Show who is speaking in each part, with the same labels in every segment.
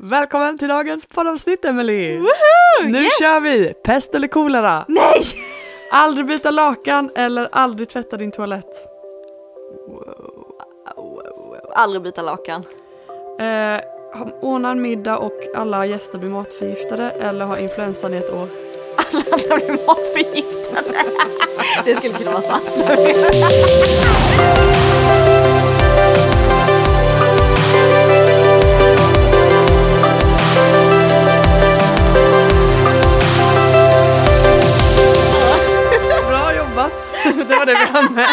Speaker 1: Välkommen till dagens poddavsnitt Emily!
Speaker 2: Woho!
Speaker 1: Nu
Speaker 2: yes!
Speaker 1: kör vi! Pest eller kolera?
Speaker 2: Nej!
Speaker 1: Aldrig byta lakan eller aldrig tvätta din toalett?
Speaker 2: Aldrig byta lakan.
Speaker 1: Eh, ordna en middag och alla gäster blir matförgiftade eller ha influensan i ett år?
Speaker 2: Alla blir matförgiftade. Det skulle kunna vara sant.
Speaker 1: Det var det vi hann med.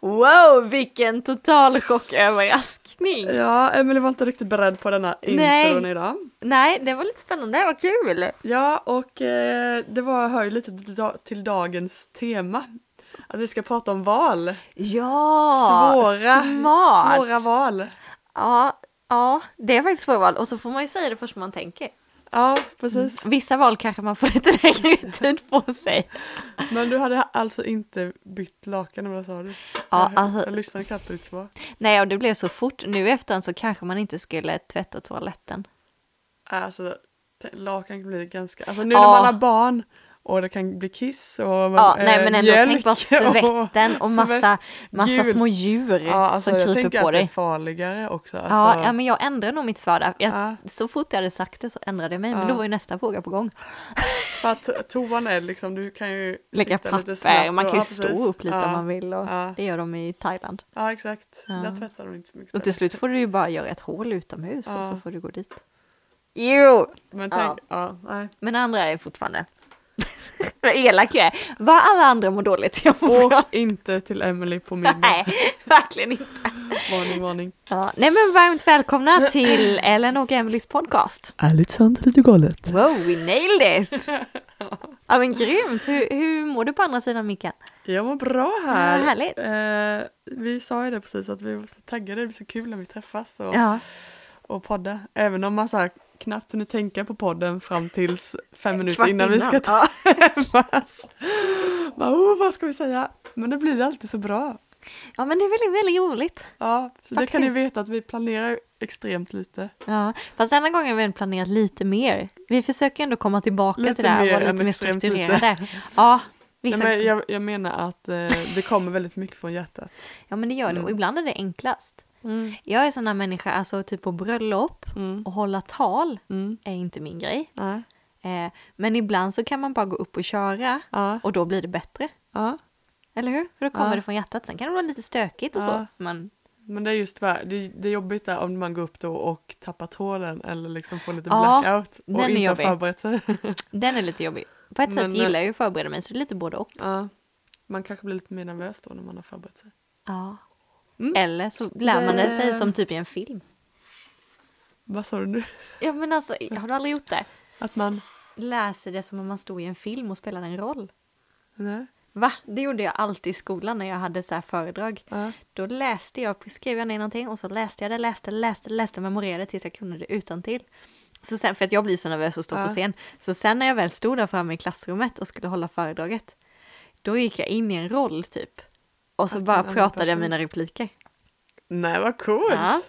Speaker 2: Wow, vilken total chocköverraskning.
Speaker 1: Ja, Emily var inte riktigt beredd på denna
Speaker 2: Nej.
Speaker 1: intron idag.
Speaker 2: Nej, det var lite spännande, vad kul.
Speaker 1: Ja, och eh, det var, hör ju lite till dagens tema. Att vi ska prata om val.
Speaker 2: Ja,
Speaker 1: svåra,
Speaker 2: smart.
Speaker 1: svåra val.
Speaker 2: Ja, ja, det är faktiskt svåra val och så får man ju säga det först man tänker.
Speaker 1: Ja, precis.
Speaker 2: Vissa val kanske man får lite längre tid på sig.
Speaker 1: Men du hade alltså inte bytt lakan, eller vad sa du?
Speaker 2: Ja,
Speaker 1: jag,
Speaker 2: alltså-
Speaker 1: jag lyssnade knappt på ditt svar.
Speaker 2: Nej, och det blev så fort. Nu efterhand så kanske man inte skulle tvätta toaletten.
Speaker 1: Alltså, lakan kan bli ganska... Alltså nu
Speaker 2: Ja.
Speaker 1: när man har barn och det kan bli kiss och
Speaker 2: Ja,
Speaker 1: eh,
Speaker 2: nej men ändå
Speaker 1: mjölk
Speaker 2: tänk bara svetten och massa, massa
Speaker 1: gult.
Speaker 2: små djur
Speaker 1: Ja, alltså
Speaker 2: som
Speaker 1: jag
Speaker 2: kryper
Speaker 1: tänker
Speaker 2: på
Speaker 1: att det är
Speaker 2: dig.
Speaker 1: farligare också. Alltså,
Speaker 2: Ja, ja, men jag ändrade nog mitt svar där. Jag,
Speaker 1: ja,
Speaker 2: Så fort jag hade sagt det så ändrade jag mig, men
Speaker 1: Ja.
Speaker 2: då var ju nästa fråga på gång.
Speaker 1: för att to- toan är liksom, du kan ju
Speaker 2: Lägga
Speaker 1: sitta lite
Speaker 2: papper,
Speaker 1: snabbt
Speaker 2: man kan ju
Speaker 1: ja,
Speaker 2: stå upp lite
Speaker 1: ja,
Speaker 2: om man vill och
Speaker 1: Ja,
Speaker 2: det gör de i Thailand.
Speaker 1: ja, exakt.
Speaker 2: Ja.
Speaker 1: Där tvättar de inte så mycket.
Speaker 2: Och till slut får du ju bara göra ett hål utomhus och
Speaker 1: Ja.
Speaker 2: så får du gå dit. Jo!
Speaker 1: Men
Speaker 2: Ja.
Speaker 1: tänk, ja, nej.
Speaker 2: Men andra är fortfarande... Vad elak jag är. Vad alla andra mår dåligt, jag mår bra.
Speaker 1: Och inte till Emily på middag.
Speaker 2: Nej, verkligen inte.
Speaker 1: Varning, varning.
Speaker 2: Ja, nej men varmt välkomna till Ellen och Emelies podcast.
Speaker 1: Ärligt sant, lite galet.
Speaker 2: Wow, we nailed it! Ja men grymt! Hur, hur mår du på andra sidan micken?
Speaker 1: Jag mår bra här.
Speaker 2: Ja, härligt.
Speaker 1: Eh, vi sa ju det precis att vi var så taggade, det blir så kul när vi träffas och,
Speaker 2: Ja,
Speaker 1: och podda. Även om man så här, knappt hunnit tänka på podden fram tills fem minuter
Speaker 2: kvart
Speaker 1: innan vi ska
Speaker 2: innan. Ja.
Speaker 1: Bara, oh, vad ska vi säga? Men det blir alltid så bra.
Speaker 2: ja men det är väldigt, väldigt roligt.
Speaker 1: Ja, så det kan ni
Speaker 2: Faktiskt.
Speaker 1: veta att vi planerar extremt lite.
Speaker 2: Ja, fast denna gången har vi planerat lite mer. Vi försöker ändå komma tillbaka
Speaker 1: Lite
Speaker 2: till det här och vara lite mer strukturerade. Ja,
Speaker 1: Nej,
Speaker 2: vissa...
Speaker 1: men jag, jag menar att eh, det kommer väldigt mycket från hjärtat.
Speaker 2: ja men det gör det och ibland är det enklast.
Speaker 1: Mm.
Speaker 2: Jag är sån här människa, alltså typ på bröllop
Speaker 1: Mm.
Speaker 2: och hålla tal
Speaker 1: Mm.
Speaker 2: är inte min grej. Eh, men ibland så kan man bara gå upp och köra och då blir det bättre. Eller hur? För då kommer det från hjärtat. Sen kan det vara lite stökigt och så. Men
Speaker 1: Men det är just det, det är jobbigt där om man går upp då och tappar tråden eller liksom får lite
Speaker 2: Ja,
Speaker 1: blackout och inte har förberett sig.
Speaker 2: den är lite jobbig. På ett
Speaker 1: Men,
Speaker 2: sätt gillar jag ju att förbereda mig så det är lite både och.
Speaker 1: ja. Man kanske blir lite mer nervös då när man har förberett sig.
Speaker 2: Ja.
Speaker 1: Mm.
Speaker 2: Eller så lär man det sig som typ i en film.
Speaker 1: Vad sa du nu?
Speaker 2: Ja men alltså, har du aldrig gjort det?
Speaker 1: Att man...
Speaker 2: Läser det som om man stod i en film och spelade en roll.
Speaker 1: Nej.
Speaker 2: Va? Det gjorde jag alltid i skolan när jag hade så här föredrag.
Speaker 1: Ja.
Speaker 2: Då läste jag, skrev jag ner någonting och så läste jag det, läste, läste, läste, memorerade tills jag kunde det utan till. Så sen, för att jag blir så nervös att stå
Speaker 1: Ja.
Speaker 2: på scen. Så sen när jag väl stod där framme i klassrummet och skulle hålla föredraget, då gick jag in i en roll typ. Och så
Speaker 1: Att
Speaker 2: bara pratade jag mina repliker.
Speaker 1: Nej, vad coolt!
Speaker 2: Ja,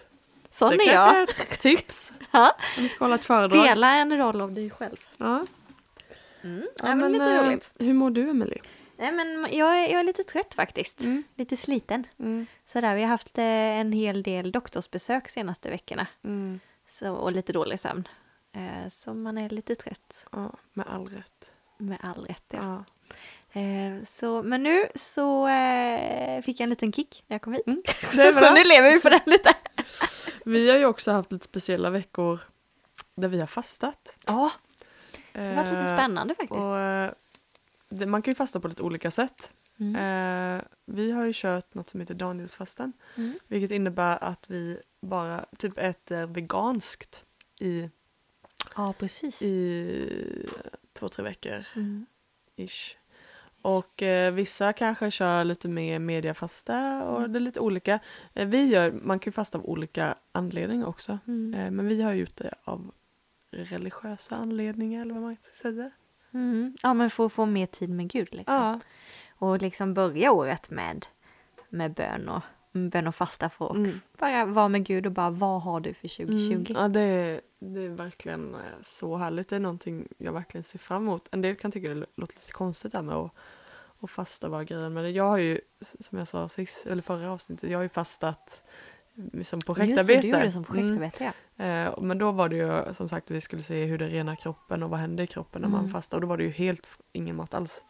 Speaker 2: Sån
Speaker 1: det
Speaker 2: är jag.
Speaker 1: ett tips
Speaker 2: Ja.
Speaker 1: om du ska hålla ett föredrag.
Speaker 2: Spela en roll av dig själv.
Speaker 1: Ja.
Speaker 2: Mm.
Speaker 1: Ja,
Speaker 2: Ja, men lite
Speaker 1: eh,
Speaker 2: roligt.
Speaker 1: Hur mår du, Emily?
Speaker 2: Nej men jag är, jag är lite trött faktiskt.
Speaker 1: Mm.
Speaker 2: Lite sliten.
Speaker 1: Mm.
Speaker 2: Sådär, vi har haft eh, en hel del doktorsbesök senaste veckorna.
Speaker 1: Mm.
Speaker 2: Så, och lite dålig sömn. Eh, så man är lite trött.
Speaker 1: Ja, med all rätt.
Speaker 2: Med all rätt ja.
Speaker 1: Ja.
Speaker 2: Eh, så, men nu så eh, fick jag en liten kick när jag kom hit.
Speaker 1: Mm.
Speaker 2: Så nu lever vi på den lite.
Speaker 1: Vi har ju också haft lite speciella veckor där vi har fastat.
Speaker 2: Ja, det har varit lite
Speaker 1: Eh,
Speaker 2: spännande faktiskt.
Speaker 1: Och, eh, man kan ju fasta på lite olika sätt.
Speaker 2: Mm.
Speaker 1: Vi har ju kört något som heter Danielsfastan.
Speaker 2: Mm.
Speaker 1: Vilket innebär att vi bara typ äter veganskt i,
Speaker 2: Ja, precis.
Speaker 1: i två, tre veckor
Speaker 2: Mm.
Speaker 1: ish. Och eh, vissa kanske kör lite mer mediafasta och
Speaker 2: Mm.
Speaker 1: det är lite olika. Eh, vi gör, man kan ju fasta av olika anledningar också.
Speaker 2: Mm.
Speaker 1: Eh, men vi har gjort det av religiösa anledningar eller vad man säga.
Speaker 2: Mm. Ja, men för att få mer tid med Gud liksom.
Speaker 1: Ja,
Speaker 2: Och liksom börja året med, med bön och, bön och fasta för att
Speaker 1: Mm.
Speaker 2: bara vara med Gud och bara vad har du för 2020?
Speaker 1: Mm. Ja, det är, det är verkligen eh, så härligt. Det är någonting jag verkligen ser fram emot. En del kan tycka det låter lite konstigt där med att, att fasta bara grejen. Men jag har ju, som jag sa sist, eller förra avsnittet, jag har ju fastat eh, som
Speaker 2: Just
Speaker 1: projektarbete.
Speaker 2: det, du gjorde det som
Speaker 1: Mm.
Speaker 2: projektarbete ja.
Speaker 1: Eh, men då var det ju som sagt vi skulle se hur det renar kroppen och vad händer i kroppen när man
Speaker 2: Mm.
Speaker 1: fastar. Och då var det ju helt ingen mat alls.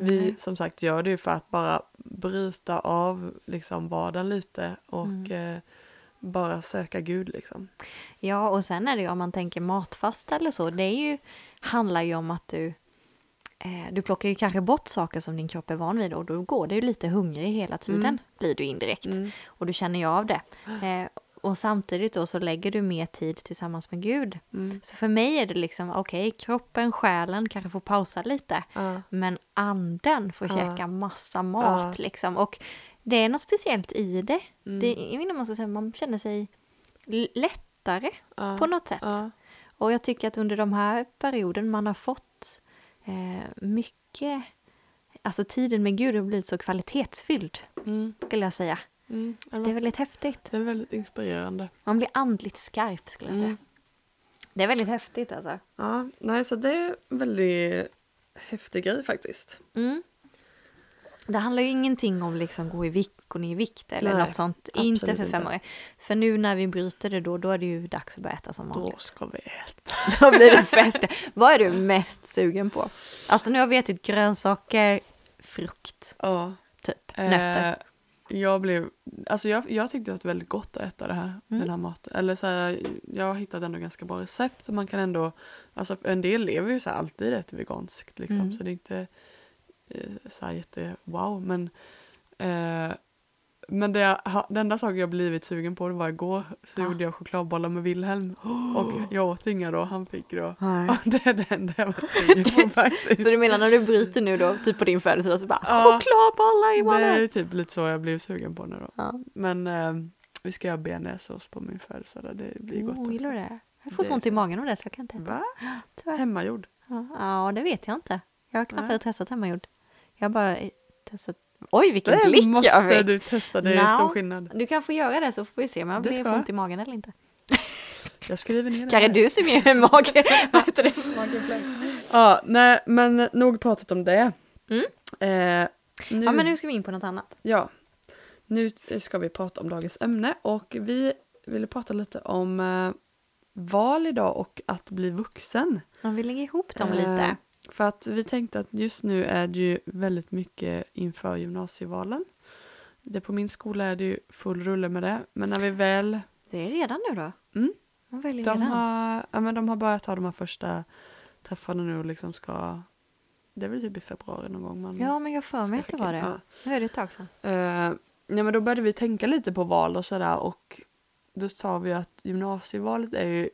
Speaker 1: Vi
Speaker 2: Nej.
Speaker 1: som sagt gör det ju för att bara bryta av liksom vardagen lite och
Speaker 2: Mm.
Speaker 1: eh, bara söka Gud liksom.
Speaker 2: Ja, och sen är det ju om man tänker matfasta eller så, det är ju, handlar ju om att du eh, du plockar ju kanske bort saker som din kropp är van vid och då går det ju lite hungrig hela tiden,
Speaker 1: Mm.
Speaker 2: blir du indirekt.
Speaker 1: Mm.
Speaker 2: Och du känner ju av det. Eh, och samtidigt då så lägger du mer tid tillsammans med Gud.
Speaker 1: Mm.
Speaker 2: Så för mig är det liksom, okej, kroppen, själen kanske får pausa lite.
Speaker 1: Ja.
Speaker 2: Men anden får
Speaker 1: Ja.
Speaker 2: käka massa mat liksom. Och det är något speciellt i det.
Speaker 1: Mm.
Speaker 2: det jag man ska säga, man känner sig lättare
Speaker 1: Ja.
Speaker 2: på något sätt. Och jag tycker att under de här perioden man har fått eh, mycket, alltså tiden med Gud har blivit så kvalitetsfylld,
Speaker 1: Mm.
Speaker 2: skulle jag säga.
Speaker 1: Mm. Det,
Speaker 2: Det är väldigt häftigt.
Speaker 1: det är väldigt inspirerande.
Speaker 2: Man blir andligt skarp, skulle jag säga.
Speaker 1: Mm.
Speaker 2: Det är väldigt häftigt alltså.
Speaker 1: Ja, nej så det är en väldigt häftig grej faktiskt.
Speaker 2: Mm. Det handlar ju ingenting om liksom gå i vikt, gå ner i vikt eller
Speaker 1: Nej,
Speaker 2: något sånt. Inte för fem år. För nu när vi bryter det då, då är det ju dags att börja äta som
Speaker 1: Då
Speaker 2: vanligt.
Speaker 1: ska vi äta.
Speaker 2: Då blir det fest. Vad är du mest sugen på? Alltså nu har vi ätit grönsaker, frukt,
Speaker 1: Ja.
Speaker 2: typ. Nötter.
Speaker 1: Eh, jag blev, alltså jag, jag tyckte att det var väldigt gott att äta det här,
Speaker 2: Mm.
Speaker 1: den här maten. Eller så här, jag hittat ändå ganska bra recept och man kan ändå, alltså en del lever ju så här alltid rätt veganskt liksom
Speaker 2: Mm.
Speaker 1: så det är inte eh, så här jätte wow men eh, men det, jag den enda saken jag blivit sugen på det var igår så
Speaker 2: Ah.
Speaker 1: gjorde jag chokladbollar med Wilhelm och jag åt inga då, han fick då.
Speaker 2: Nej.
Speaker 1: Det är det enda jag var sugen på faktiskt.
Speaker 2: Så du menar när du bryter nu då, typ på din födelsedag så bara
Speaker 1: Ja.
Speaker 2: chokladbollar i
Speaker 1: Det är typ lite så jag blev sugen på nu då.
Speaker 2: Ja.
Speaker 1: Men eh, vi ska göra bearnaisesås på min födelsedag. Det blir gott
Speaker 2: Oh, gillar du det? Jag får
Speaker 1: Det-
Speaker 2: ont i magen av det så jag kan inte äta.
Speaker 1: Va?
Speaker 2: Tyvärr.
Speaker 1: Hemmagjord?
Speaker 2: Ja, ja, det vet jag inte. Jag har knappt testat hemmagjord. Jag har bara testat... Oj, vilken
Speaker 1: Det
Speaker 2: blick jag
Speaker 1: måste
Speaker 2: fick!
Speaker 1: du testa, det är
Speaker 2: Nå.
Speaker 1: stor skillnad.
Speaker 2: Du kan få göra det så får vi se om jag blir ont i magen eller inte.
Speaker 1: Jag skriver ner det.
Speaker 2: Kanske du som ger mage... Vad heter det?
Speaker 1: Ja, nej men nog pratat om det.
Speaker 2: Mm.
Speaker 1: Eh, nu,
Speaker 2: Ja, men nu ska vi in på något annat.
Speaker 1: ja, nu ska vi prata om dagens ämne och vi ville prata lite om eh, val idag och att bli vuxen.
Speaker 2: Om vi lägger ihop dem
Speaker 1: Eh,
Speaker 2: lite.
Speaker 1: För att vi tänkte att just nu är det ju väldigt mycket inför gymnasievalen. Det på min skola är det ju full rulle med det. Men när vi väl...
Speaker 2: Det är redan nu då?
Speaker 1: Mm.
Speaker 2: Man väljer
Speaker 1: De
Speaker 2: redan.
Speaker 1: har, ja, men de har börjat ha de här första träffarna nu och liksom ska... Det är väl typ i februari någon gång man
Speaker 2: Ja, men jag för mig att det var det.
Speaker 1: in.
Speaker 2: Nu är det ett tag sedan.
Speaker 1: Ja. Eh, ja, men då började vi tänka lite på val och sådär och då sa vi att gymnasievalet är ju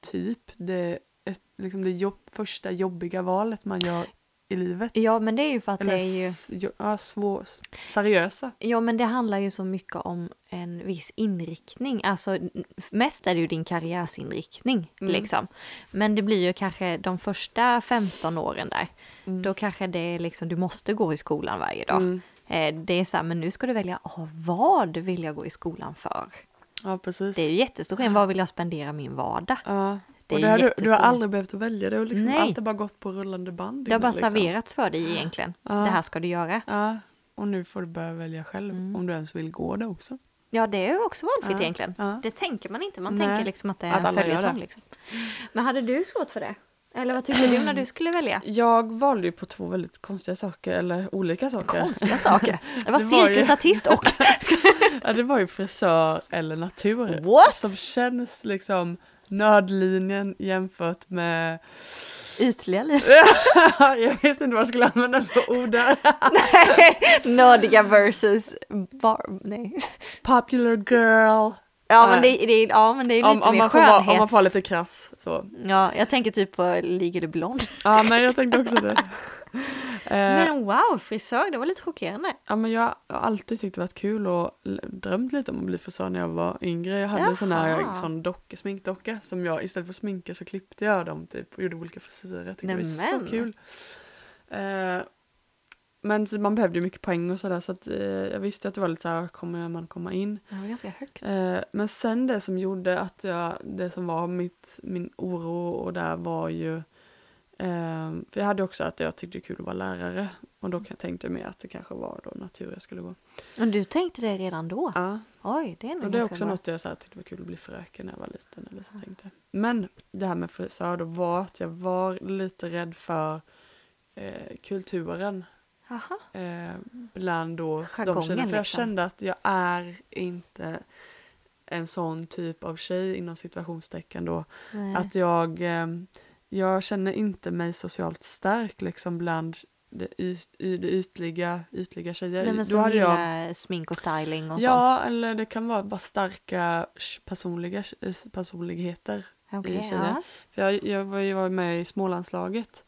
Speaker 1: typ det, ett, liksom det jobb, första jobbiga valet man gör i livet.
Speaker 2: Ja, men det är ju för att
Speaker 1: Eller
Speaker 2: det är ju...
Speaker 1: ja, svår, seriösa.
Speaker 2: Ja, men det handlar ju så mycket om en viss inriktning. Alltså, mest är det ju din karriärsinriktning,
Speaker 1: Mm.
Speaker 2: liksom. Men det blir ju kanske de första 15 åren där.
Speaker 1: Mm.
Speaker 2: Då kanske det är liksom, du måste gå i skolan varje dag.
Speaker 1: Mm.
Speaker 2: Eh, Det är så här, men nu ska du välja, oh, vad vill jag gå i skolan för?
Speaker 1: Ja, precis.
Speaker 2: Det är ju jättestor skillnad, vad vill jag spendera min vardag?
Speaker 1: ja. Och det har du, du har aldrig behövt välja, det har liksom
Speaker 2: Nej.
Speaker 1: alltid bara gått på rullande band.
Speaker 2: Det har bara
Speaker 1: liksom.
Speaker 2: serverats för dig egentligen.
Speaker 1: Ja.
Speaker 2: Det här ska du göra.
Speaker 1: Ja, och nu får du börja välja själv
Speaker 2: Mm.
Speaker 1: om du ens vill gå det också.
Speaker 2: Ja, det är ju också valfritt
Speaker 1: Ja.
Speaker 2: egentligen.
Speaker 1: Ja.
Speaker 2: Det tänker man inte. Man
Speaker 1: Nej.
Speaker 2: tänker liksom att det är
Speaker 1: Att
Speaker 2: en följetong. Liksom. Men hade du svårt för det? Eller vad tyckte du när du skulle välja?
Speaker 1: Jag valde ju på två väldigt konstiga saker, eller olika saker.
Speaker 2: Konstiga saker. Var
Speaker 1: Det var ju-
Speaker 2: cirkusartist och...
Speaker 1: Ja, det var ju frisör eller natur.
Speaker 2: What?
Speaker 1: Som känns liksom nördlinjen jämfört med...
Speaker 2: Ytliga liv.
Speaker 1: jag visste inte vad jag skulle använda för ord där.
Speaker 2: Nördiga versus bar... Nej.
Speaker 1: Popular girl.
Speaker 2: Ja,
Speaker 1: Nej.
Speaker 2: men det, det, är- ja, men det är lite
Speaker 1: Om, om,
Speaker 2: mer
Speaker 1: man får vara, om man får vara lite krass så.
Speaker 2: Ja, jag tänker typ på Ligger du blond?
Speaker 1: Ja, men jag tänkte också det. Eh,
Speaker 2: Men wow, frisör, det var lite chockerande.
Speaker 1: Ja, men jag har alltid tyckt det varit kul och drömt lite om att bli frisör när jag var yngre. Jag hade en sån här
Speaker 2: Jaha.
Speaker 1: sån docka, sminkdocka som jag istället för att sminka så klippte jag dem typ och gjorde olika frisyrer. Jag tyckte det var så kul. Eh, men man behövde ju mycket poäng och sådär så att eh, jag visste att det var lite så här, kommer man komma in?
Speaker 2: Det var ganska högt.
Speaker 1: Eh, men sen det som gjorde att jag, det som var mitt, min oro och där var ju, eh, för jag hade också att jag tyckte det var kul att vara lärare och då tänkte jag mer att det kanske var då natur jag skulle gå.
Speaker 2: Och du tänkte det redan då?
Speaker 1: Ja,
Speaker 2: Oj, det är
Speaker 1: och det är också
Speaker 2: bra.
Speaker 1: något jag så här, tyckte var kul att bli fröken när jag var liten eller så tänkte jag. Men det här med frisör då var att jag var lite rädd för eh, kulturen. Eh, bland då de
Speaker 2: Jargongen,
Speaker 1: tjejerna. För jag
Speaker 2: liksom.
Speaker 1: kände att jag är inte en sån typ av tjej inom situationstecken då.
Speaker 2: Nej.
Speaker 1: Att jag, eh, jag känner inte mig socialt stark liksom bland det, yt, det ytliga, ytliga tjejer.
Speaker 2: Nej, men
Speaker 1: då hade jag,
Speaker 2: smink och styling och
Speaker 1: ja, eller det kan vara bara starka personliga personligheter
Speaker 2: sånt. Okej,
Speaker 1: i tjejer.
Speaker 2: ja.
Speaker 1: för jag, jag var ju var med i Smålandslaget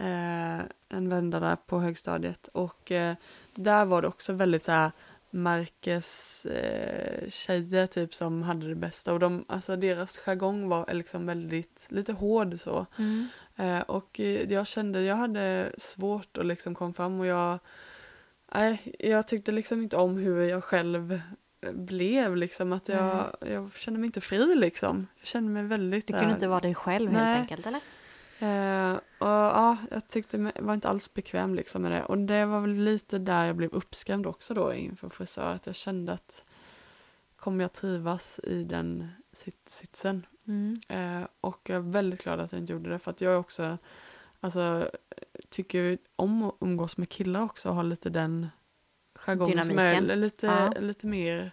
Speaker 1: eh, en vända där på högstadiet och eh, där var det också väldigt så här Marcus eh, tjejer typ som hade det bästa och de, alltså deras jargong var liksom väldigt, lite hård så.
Speaker 2: Mm.
Speaker 1: Eh, och eh, jag kände, jag hade svårt att liksom komma fram och jag, nej, jag tyckte liksom inte om hur jag själv eh, blev liksom att jag, jag kände mig inte fri liksom. Jag kände mig väldigt
Speaker 2: Du kunde inte vara dig själv
Speaker 1: Nej.
Speaker 2: helt enkelt eller?
Speaker 1: Eh, och ja, jag tyckte mig, var inte alls bekväm liksom med det. Och det var väl lite där jag blev uppskrämd också då inför frisör. Att jag kände att kommer jag trivas i den sit, sitsen?
Speaker 2: Mm.
Speaker 1: Eh, och jag är väldigt glad att jag inte gjorde det. För att jag är också, alltså, tycker om att umgås med killar också och ha lite den jargongen som är lite,
Speaker 2: Ja.
Speaker 1: lite mer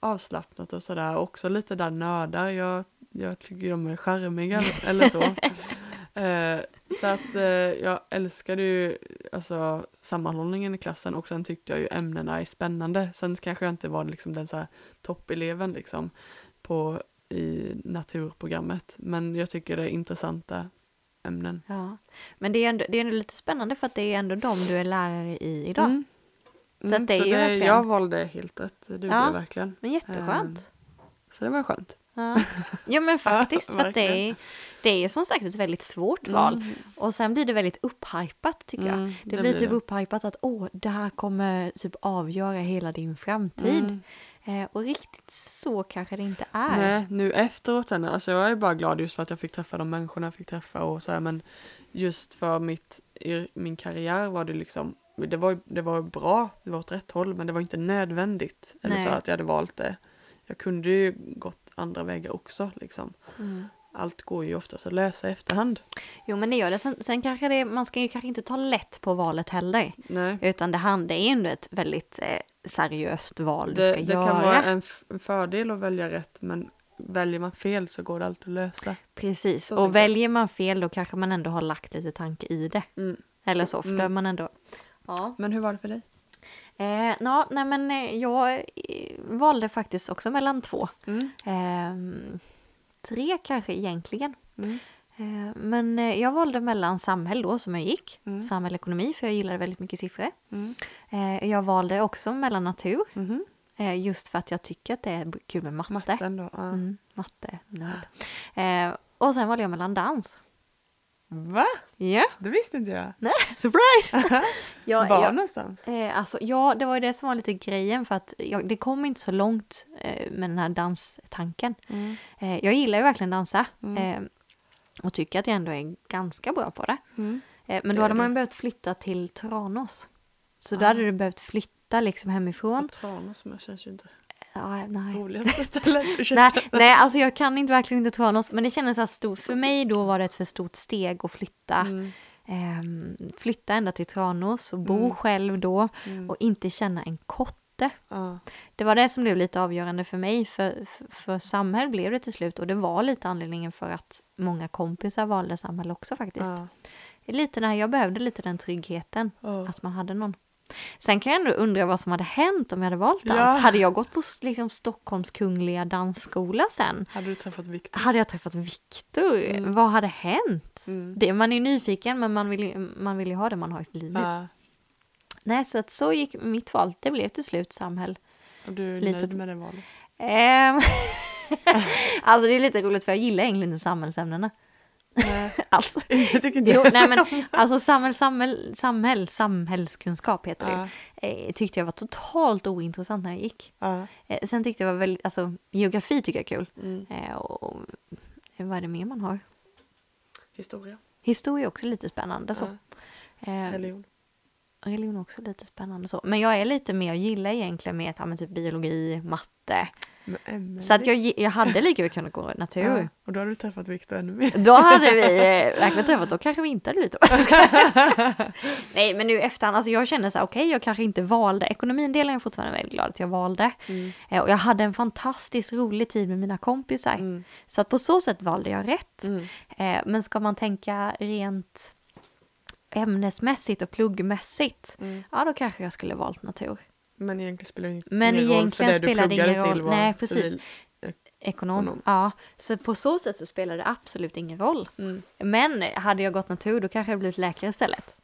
Speaker 1: avslappnat och sådär. Också lite där nördar. Jag, jag tycker de är charmiga eller så. Eh, så att eh, jag älskade ju alltså, sammanhållningen i klassen och sen tyckte jag ju ämnena är spännande. Sen kanske jag inte var liksom den så här toppeleven liksom på, i naturprogrammet. Men jag tycker det är intressanta ämnen.
Speaker 2: Ja. Men det är, ändå, det är ändå lite spännande för att det är ändå de du är lärare i idag.
Speaker 1: Mm.
Speaker 2: Så att det är ju verkligen-
Speaker 1: Jag valde helt rätt, det gjorde
Speaker 2: Ja.
Speaker 1: jag verkligen.
Speaker 2: Men jätteskönt.
Speaker 1: Så det var skönt.
Speaker 2: Ja. Jo men faktiskt, för det är, det är som sagt ett väldigt svårt val.
Speaker 1: Mm.
Speaker 2: Och sen blir det väldigt upphypat tycker jag.
Speaker 1: Mm,
Speaker 2: Det, blir typ upphypat att åh, det här kommer typ avgöra hela din framtid.
Speaker 1: Mm.
Speaker 2: Eh, och riktigt så kanske det inte är.
Speaker 1: Nej, nu efteråt alltså jag är bara glad just för att jag fick träffa de människorna jag fick träffa och så här, men just för mitt, min karriär var det liksom, det var, det var bra, det var åt rätt håll, men det var inte nödvändigt. Eller
Speaker 2: Nej.
Speaker 1: så att jag hade valt det. Jag kunde ju gått andra vägar också liksom.
Speaker 2: Mm.
Speaker 1: Allt går ju oftast att lösa i efterhand.
Speaker 2: Jo men det gör det. Sen, sen kanske det, man ska ju kanske inte ta lätt på valet heller.
Speaker 1: Nej.
Speaker 2: Utan det, hand, det är ändå ett väldigt eh, seriöst val du
Speaker 1: Det,
Speaker 2: ska
Speaker 1: det
Speaker 2: göra.
Speaker 1: kan vara en, en fördel att välja rätt, men väljer man fel så går det alltid att lösa.
Speaker 2: Precis,
Speaker 1: Så
Speaker 2: och
Speaker 1: tänker jag.
Speaker 2: väljer man fel då kanske man ändå har lagt lite tanke i det.
Speaker 1: Mm.
Speaker 2: Eller så, för
Speaker 1: Mm.
Speaker 2: man ändå... Ja.
Speaker 1: Men hur var det för dig?
Speaker 2: Eh, nå, nej men eh, jag eh, valde faktiskt också mellan två.
Speaker 1: Mm.
Speaker 2: Ehm, tre kanske egentligen.
Speaker 1: Mm.
Speaker 2: Eh, men eh, jag valde mellan samhäll då som jag gick.
Speaker 1: Mm.
Speaker 2: Samhällsekonomi för jag gillade väldigt mycket siffror.
Speaker 1: Mm.
Speaker 2: Eh, jag valde också mellan natur.
Speaker 1: Mhm.
Speaker 2: Eh, just för att jag tycker att det är kul med matte.
Speaker 1: Matten då? Ja.
Speaker 2: Mm, matte, nörd. Eh, och sen valde jag mellan dans.
Speaker 1: Va?
Speaker 2: Ja,
Speaker 1: Det visste inte jag.
Speaker 2: nej, surprise! jag,
Speaker 1: var
Speaker 2: jag,
Speaker 1: någonstans?
Speaker 2: eh, alltså, ja, det var ju det som var lite grejen för att jag, det kom inte så långt eh, med den här danstanken.
Speaker 1: Mm.
Speaker 2: Eh, jag gillar ju verkligen dansa
Speaker 1: Mm.
Speaker 2: eh, och tycker att jag ändå är ganska bra på det.
Speaker 1: Mm.
Speaker 2: Eh, men då hade man behövt flytta till Tranås. Så då
Speaker 1: Ah.
Speaker 2: hade du behövt flytta liksom hemifrån.
Speaker 1: Och Tranås men känns ju inte
Speaker 2: Ja, nej.
Speaker 1: roligaste stället.
Speaker 2: Nej, nej, alltså jag kan inte verkligen inte Tranås, men det kändes så här stort. För mig då var det ett för stort steg att flytta.
Speaker 1: Mm.
Speaker 2: Ehm, flytta ända till Tranås och bo
Speaker 1: Mm.
Speaker 2: själv då
Speaker 1: Mm.
Speaker 2: och inte känna en kotte.
Speaker 1: Ja.
Speaker 2: Det var det som blev lite avgörande för mig, för, för, för Samhäll blev det till slut och det var lite anledningen för att många kompisar valde Samhäll också faktiskt.
Speaker 1: Ja.
Speaker 2: Lite där, jag behövde lite den tryggheten,
Speaker 1: Ja.
Speaker 2: att man hade någon. Sen kan jag ändå undra vad som hade hänt om jag hade valt dans.
Speaker 1: Ja.
Speaker 2: Hade jag gått på liksom, Stockholms kungliga dansskola sen?
Speaker 1: Hade du träffat Viktor?
Speaker 2: Hade jag träffat Viktor?
Speaker 1: Mm.
Speaker 2: Vad hade hänt?
Speaker 1: Mm.
Speaker 2: Det, man är nyfiken men man vill man vill ju ha det man har i sitt liv nu.
Speaker 1: Ja.
Speaker 2: Nej, så att så gick mitt val. Det blev till slut Samhäll.
Speaker 1: Och du är
Speaker 2: Lite-
Speaker 1: nöjd med det valet?
Speaker 2: Ehm, alltså det är lite roligt för jag gillar egentligen inte samhällsämnena.
Speaker 1: Nej,
Speaker 2: Alltså,
Speaker 1: jag tycker inte
Speaker 2: jo, nej men alltså samhäll, samhäll, samhäll, samhällskunskap heter det.
Speaker 1: Ja,
Speaker 2: eh, tyckte jag var totalt ointressant när jag gick.
Speaker 1: ja.
Speaker 2: Eh, sen tyckte jag var väldigt, alltså geografi tycker jag är kul.
Speaker 1: Mm.
Speaker 2: Eh, och, och vad är det mer man har?
Speaker 1: Historia.
Speaker 2: Historia är också lite spännande så.
Speaker 1: Ja. Religion.
Speaker 2: Religion är också lite spännande så. Men jag är lite mer, jag gillar egentligen mer ja, typ biologi, matte. Så att jag, jag hade lika väl kunnat gå natur.
Speaker 1: ja, Och då har du träffat Viktor ännu mer.
Speaker 2: Då hade vi eh, verkligen träffat, då kanske vi inte hade lite. Nej men nu efterhand, alltså jag känner så här, okej jag kanske inte valde, ekonomin delen är jag fortfarande väldigt glad att jag valde.
Speaker 1: Mm.
Speaker 2: Eh, och jag hade en fantastiskt rolig tid med mina kompisar.
Speaker 1: Mm.
Speaker 2: Så att på så sätt valde jag rätt.
Speaker 1: Mm.
Speaker 2: Eh, men ska man tänka rent ämnesmässigt och pluggmässigt,
Speaker 1: Mm.
Speaker 2: ja då kanske jag skulle valt natur.
Speaker 1: Men egentligen spelar det ingen
Speaker 2: Men
Speaker 1: roll för
Speaker 2: egentligen
Speaker 1: det du
Speaker 2: spelar det ingen
Speaker 1: pluggade till
Speaker 2: roll.
Speaker 1: var
Speaker 2: Nej, precis.
Speaker 1: civil.
Speaker 2: Ekonom.
Speaker 1: Ekonom.
Speaker 2: Ja, så på så sätt så spelar det absolut ingen roll.
Speaker 1: Mm.
Speaker 2: Men hade jag gått natur då kanske jag blivit läkare istället.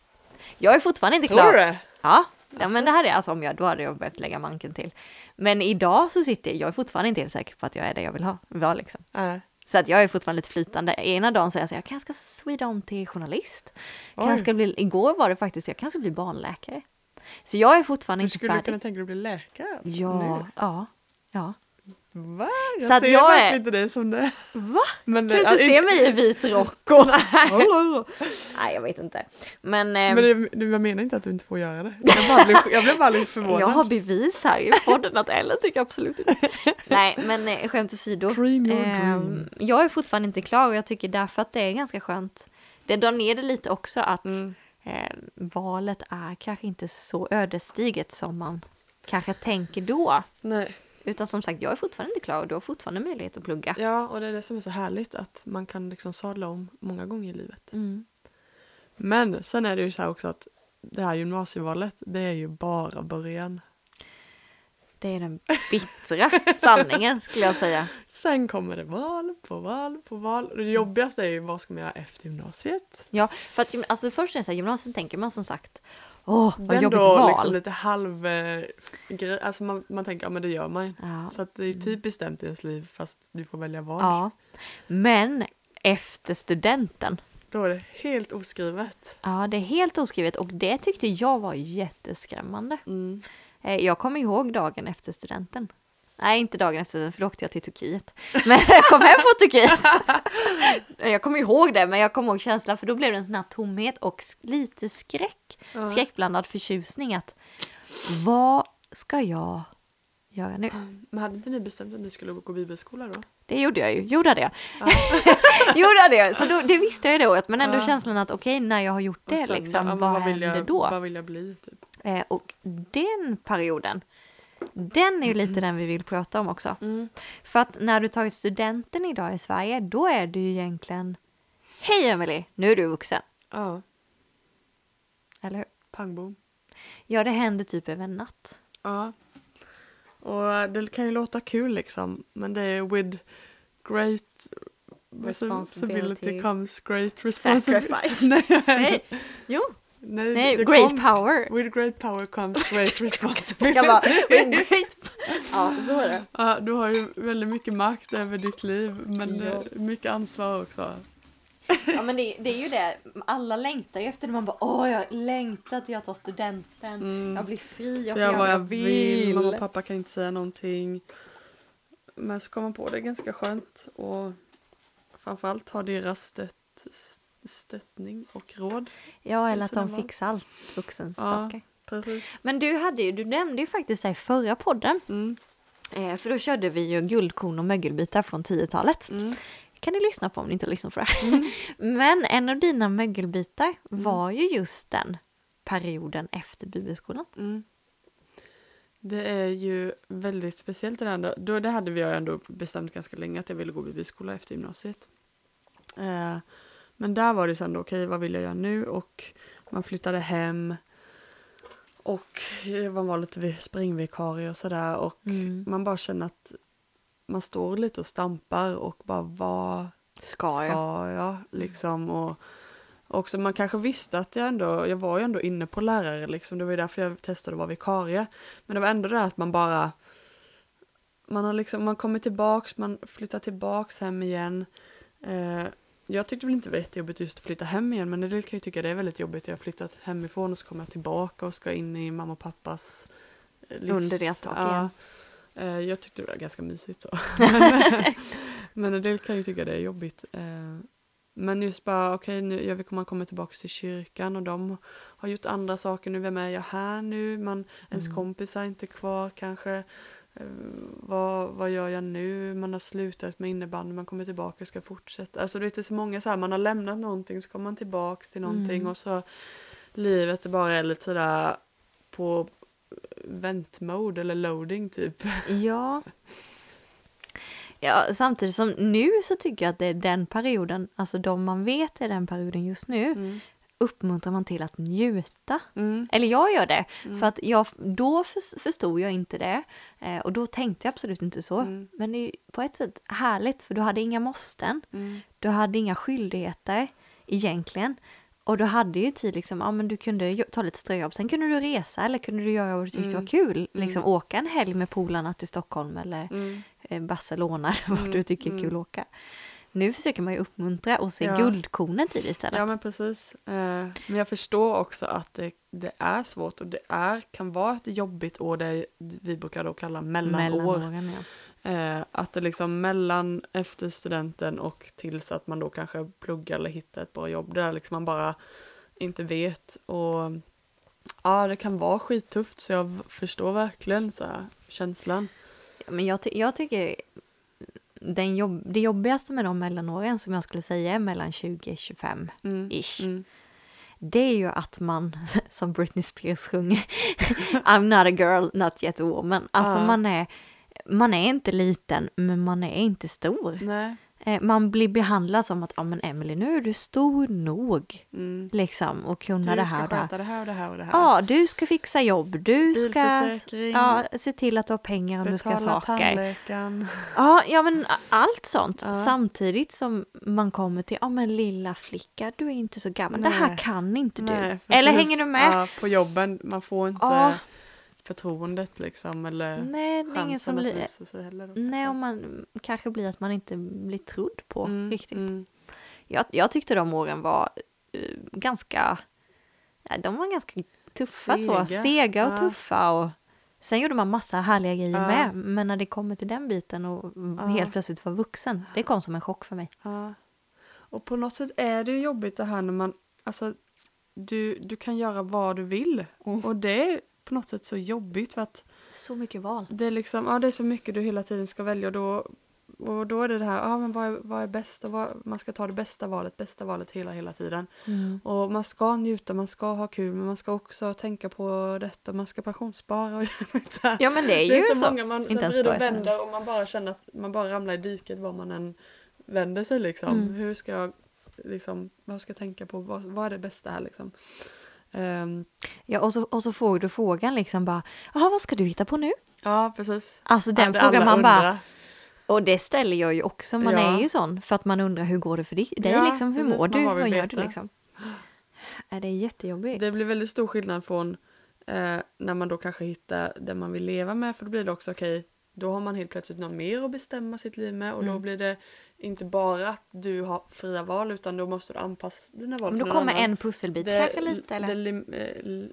Speaker 2: Jag är fortfarande inte
Speaker 1: Tror
Speaker 2: klar.
Speaker 1: du det?
Speaker 2: Ja,
Speaker 1: Alltså.
Speaker 2: men det hade jag, alltså om jag, då hade jag behövt lägga manken till. Men idag så sitter jag, jag är fortfarande inte helt säker på att jag är det jag vill ha. Vara liksom.
Speaker 1: Nej.
Speaker 2: Så att jag är fortfarande lite flytande. Ena dagen säger jag så jag kanske ska swida om till journalist. Kanske bli, igår var det faktiskt, jag kanske ska bli barnläkare. Så jag är fortfarande
Speaker 1: Du
Speaker 2: inte
Speaker 1: skulle
Speaker 2: färdig.
Speaker 1: kunna tänka dig att bli läkare? Alltså,
Speaker 2: Ja,
Speaker 1: nu.
Speaker 2: ja, ja.
Speaker 1: Va? Jag
Speaker 2: Så
Speaker 1: ser
Speaker 2: jag är-
Speaker 1: verkligen inte dig som det.
Speaker 2: Va?
Speaker 1: Men,
Speaker 2: Kan du
Speaker 1: det-
Speaker 2: inte se mig i vit rock och... Nej, jag vet inte. Men, eh,
Speaker 1: Men det, det, jag menar inte att du inte får göra det. Jag, bara blev, jag blev bara lite förvånad.
Speaker 2: jag har bevis här i podden att Ellen tycker absolut inte. Nej, men eh, skämt åsido.
Speaker 1: Dream
Speaker 2: Ehm,
Speaker 1: dream.
Speaker 2: jag är fortfarande inte klar och jag tycker därför att det är ganska skönt. Det drar ner det lite också att
Speaker 1: Mm.
Speaker 2: eh, valet är kanske inte så ödesdigert som man kanske tänker då.
Speaker 1: Nej.
Speaker 2: Utan som sagt, jag är fortfarande inte klar och du har fortfarande möjlighet att plugga.
Speaker 1: Ja, och det är det som är så härligt att man kan liksom sadla om många gånger i livet.
Speaker 2: Mm.
Speaker 1: Men sen är det ju så här också att det här gymnasievalet, det är ju bara början.
Speaker 2: Det är den bittra sanningen skulle jag säga.
Speaker 1: Sen kommer det val på val på val. Och det jobbigaste är ju vad ska man göra efter gymnasiet?
Speaker 2: Ja, för att alltså först är det så här, gymnasiet tänker man som sagt, åh vad
Speaker 1: Den
Speaker 2: jobbigt
Speaker 1: då
Speaker 2: val.
Speaker 1: liksom lite halv eh, alltså man, man tänker ja men det gör man.
Speaker 2: Ja.
Speaker 1: Så att det är ju typ bestämt i ens liv fast du får välja val.
Speaker 2: ja. Men efter studenten,
Speaker 1: Då är det helt oskrivet.
Speaker 2: ja det är helt oskrivet och det tyckte jag var jätteskrämmande.
Speaker 1: Mm.
Speaker 2: Eh, Jag kommer ihåg dagen efter studenten. Nej, inte dagen efter för då åkte jag till Turkiet. Men jag kom hem från Turkiet. Jag kommer ihåg det, men jag kommer ihåg känslan, för då blev det en sån här tomhet och lite skräck.
Speaker 1: Ja.
Speaker 2: Skräckblandad förtjusning att vad ska jag göra nu?
Speaker 1: Men hade inte ni bestämt att ni skulle gå bibelskola då?
Speaker 2: Det gjorde jag ju, gjorde hade jag. gjorde jag, så då, det visste jag ju det året, men ändå
Speaker 1: Ja.
Speaker 2: känslan att okej, när jag har gjort det,
Speaker 1: sen,
Speaker 2: liksom,
Speaker 1: ja,
Speaker 2: vad,
Speaker 1: vill
Speaker 2: händer
Speaker 1: jag,
Speaker 2: då?
Speaker 1: Vad vill jag bli? Typ.
Speaker 2: Eh, och den perioden, den är ju lite den vi vill prata om också. För att när du tagit studenten idag i Sverige, då är du ju egentligen Hej Emily, nu är du vuxen.
Speaker 1: Ja,
Speaker 2: Eller hur?
Speaker 1: pang bom.
Speaker 2: Ja, det händer typ över en natt.
Speaker 1: Ja. Och det kan ju låta kul liksom, men det är with great responsibility comes great responsibility.
Speaker 2: Sacrifice.
Speaker 1: nej,
Speaker 2: Nej, jo.
Speaker 1: Nej,
Speaker 2: Nej, great
Speaker 1: kom-
Speaker 2: power.
Speaker 1: With great power comes great responsibility.
Speaker 2: Jag bara, "With great... Ja, så är det.
Speaker 1: Ja, du har ju väldigt mycket makt över ditt liv, men
Speaker 2: Ja.
Speaker 1: eh, mycket ansvar också.
Speaker 2: Ja, men det, det är ju det. Alla längtar ju efter det. Man bara, åh, jag längtar till jag tar studenten.
Speaker 1: Mm.
Speaker 2: Jag blir fri, jag får göra
Speaker 1: vad jag
Speaker 2: vad
Speaker 1: vill, mamma och pappa kan inte säga någonting. Men så kom man på det är ganska skönt och framförallt ha deras stött, stöttning och råd.
Speaker 2: Ja, eller att de fixar allt vuxensaker.
Speaker 1: Precis.
Speaker 2: Men du, hade ju, du nämnde ju faktiskt här i förra podden,
Speaker 1: Mm.
Speaker 2: eh, för då körde vi ju guldkorn och mögelbitar från 10-talet.
Speaker 1: Mm.
Speaker 2: kan ni lyssna på om ni inte har lyssnat på det. Men en av dina mögelbitar var ju just den perioden efter bibelskolan.
Speaker 1: Mm. Det är ju väldigt speciellt det där. Då, det hade vi ju ändå bestämt ganska länge att jag ville gå bibelskola efter gymnasiet. Eh, men där var det sen då, okej vad vill jag göra nu? Och man flyttade hem. Och eh, man var lite springvikarie och sådär. Och
Speaker 2: Mm.
Speaker 1: man bara känner att man står lite och stampar och bara vad
Speaker 2: Ska
Speaker 1: ska
Speaker 2: jag?
Speaker 1: jag? Liksom, och också man kanske visste att jag ändå, jag var ju ändå inne på lärare liksom, det var ju därför jag testade att vara vikarie. Men det var ändå det att man bara, man har liksom, man kommer tillbaks, man flyttar tillbaks hem igen. Eh, jag tyckte väl inte det var jättejobbigt just att flytta hem igen men en del kan ju tycka det är väldigt jobbigt. Jag har flyttat hemifrån och så kommer jag tillbaka och ska in i mamma och pappas eh, livs...
Speaker 2: Under deras tak igen.
Speaker 1: Eh, Jag tyckte det var ganska mysigt så. men en del kan ju tycka det är jobbigt. Eh, Men just bara, okej, nu jag komma komma tillbaka till kyrkan och de har gjort andra saker nu. Vem är jag här nu? Man, ens
Speaker 2: Mm.
Speaker 1: kompis är inte kvar kanske. Eh, vad, vad gör jag nu? Man har slutat med innebandy, man kommer tillbaka och ska fortsätta. Alltså det är så många så här, man har lämnat någonting så kommer man tillbaka till någonting
Speaker 2: Mm.
Speaker 1: och så livet är bara är lite sådär på väntmode eller loading typ.
Speaker 2: Ja. Ja, samtidigt som nu så tycker jag att det är den perioden, alltså de man vet är den perioden just nu,
Speaker 1: Mm.
Speaker 2: Uppmuntrar man till att njuta.
Speaker 1: Mm.
Speaker 2: Eller jag gör det,
Speaker 1: Mm.
Speaker 2: för att jag, då för, förstod jag inte det eh, och då tänkte jag absolut inte så.
Speaker 1: Mm.
Speaker 2: Men det är på ett sätt härligt för du hade inga måsten,
Speaker 1: Mm.
Speaker 2: du hade inga skyldigheter egentligen. Och du hade ju tid liksom, ja men du kunde ta lite ströjobb, sen kunde du resa eller kunde du göra vad du tyckte
Speaker 1: Mm.
Speaker 2: var kul. Liksom
Speaker 1: Mm.
Speaker 2: åka en helg med polarna till Stockholm eller eh, Barcelona eller vart du tycker är kul att åka. Nu försöker man ju uppmuntra och se
Speaker 1: Ja.
Speaker 2: guldkornet i det istället.
Speaker 1: Ja men precis. Eh, men jag förstår också att det, det är svårt och det är, kan vara ett jobbigt år det vi brukar då kalla mellanår.
Speaker 2: Mellanåren, ja.
Speaker 1: Eh, att det liksom mellan efter studenten och tills att man då kanske pluggar eller hittar ett bra jobb där liksom man bara inte vet och ja det kan vara skittufft så jag förstår verkligen så här, känslan.
Speaker 2: Men jag, ty- jag tycker den jobb, det jobbigaste med de mellanåren som jag skulle säga är mellan 20-25
Speaker 1: Mm.
Speaker 2: ish.
Speaker 1: Mm.
Speaker 2: Det är ju att man, som Britney Spears sjunger, I'm not a girl, not yet a woman. Alltså
Speaker 1: Ja.
Speaker 2: man är, man är inte liten, men man är inte stor.
Speaker 1: Nej.
Speaker 2: Eh, Man blir behandlad som att, ja men Emily nu är du stor nog,
Speaker 1: Mm.
Speaker 2: liksom, och kunna
Speaker 1: Du
Speaker 2: det
Speaker 1: ska
Speaker 2: här och det här.
Speaker 1: sköta det här och det här och det här.
Speaker 2: Ja, du ska fixa jobb, du ska ja, se till att du har pengar om du ska saker. Ja, ja men allt sånt.
Speaker 1: Ja.
Speaker 2: Samtidigt som man kommer till, ja men lilla flicka, du är inte så gammal, det här
Speaker 1: Nej.
Speaker 2: kan inte du.
Speaker 1: Nej,
Speaker 2: Eller hänger du med?
Speaker 1: Ja, på jobben, man får inte
Speaker 2: Ja.
Speaker 1: Förtroendet liksom eller
Speaker 2: Nej, det är ingen som blir...
Speaker 1: visa sig heller. då,
Speaker 2: Nej, om man kanske blir att man inte blir trodd på
Speaker 1: Mm,
Speaker 2: riktigt.
Speaker 1: mm.
Speaker 2: Jag, jag tyckte de åren var eh, ganska, de var ganska tuffa så,
Speaker 1: Sega.
Speaker 2: sega och
Speaker 1: Ja.
Speaker 2: tuffa och sen gjorde man massa härliga grejer
Speaker 1: Ja.
Speaker 2: med. Men när det kommer till den biten och
Speaker 1: Ja.
Speaker 2: helt plötsligt vara vuxen, det kom som en chock för mig.
Speaker 1: Och på något sätt är det ju jobbigt det här när man, alltså du, du kan göra vad du vill
Speaker 2: Mm.
Speaker 1: och det på något sätt så jobbigt för att
Speaker 2: Så mycket val.
Speaker 1: det är liksom, ja det är så mycket du hela tiden ska välja och då, och då är det det här, ja men vad är, vad är bäst och vad, man ska ta det bästa valet, bästa valet hela hela tiden.
Speaker 2: Mm.
Speaker 1: Och man ska njuta, man ska ha kul men man ska också tänka på detta, man ska pensionsspara och så här.
Speaker 2: Ja men det är ju
Speaker 1: Det är så,
Speaker 2: så.
Speaker 1: många man så
Speaker 2: ens
Speaker 1: vrider och vänder och man bara känner att man bara ramlar i diket var man än vänder sig liksom.
Speaker 2: Mm.
Speaker 1: Hur ska jag liksom, vad ska jag tänka på, vad, vad är det bästa här liksom? Ehm,
Speaker 2: Ja, och så, och så får du frågan liksom bara, jaha vad ska du hitta på nu?
Speaker 1: ja precis.
Speaker 2: Alltså den
Speaker 1: Att
Speaker 2: frågan
Speaker 1: alla
Speaker 2: man bara,
Speaker 1: undrar.
Speaker 2: och det ställer jag ju också, man
Speaker 1: Ja.
Speaker 2: är ju sån för att man undrar hur går det för dig?
Speaker 1: Ja,
Speaker 2: liksom, hur
Speaker 1: precis,
Speaker 2: mår du?
Speaker 1: bara
Speaker 2: Vad gör du liksom? Är det är jättejobbigt.
Speaker 1: Det blir väldigt stor skillnad från eh, när man då kanske hittar den man vill leva med för då blir det också okej, då har man helt plötsligt någon mer att bestämma sitt liv med och då
Speaker 2: Mm.
Speaker 1: blir det inte bara att du har fria val utan då måste du anpassa dina val
Speaker 2: Men då kommer
Speaker 1: annan.
Speaker 2: en pusselbit
Speaker 1: det,
Speaker 2: kanske lite eller?
Speaker 1: Det eh, l-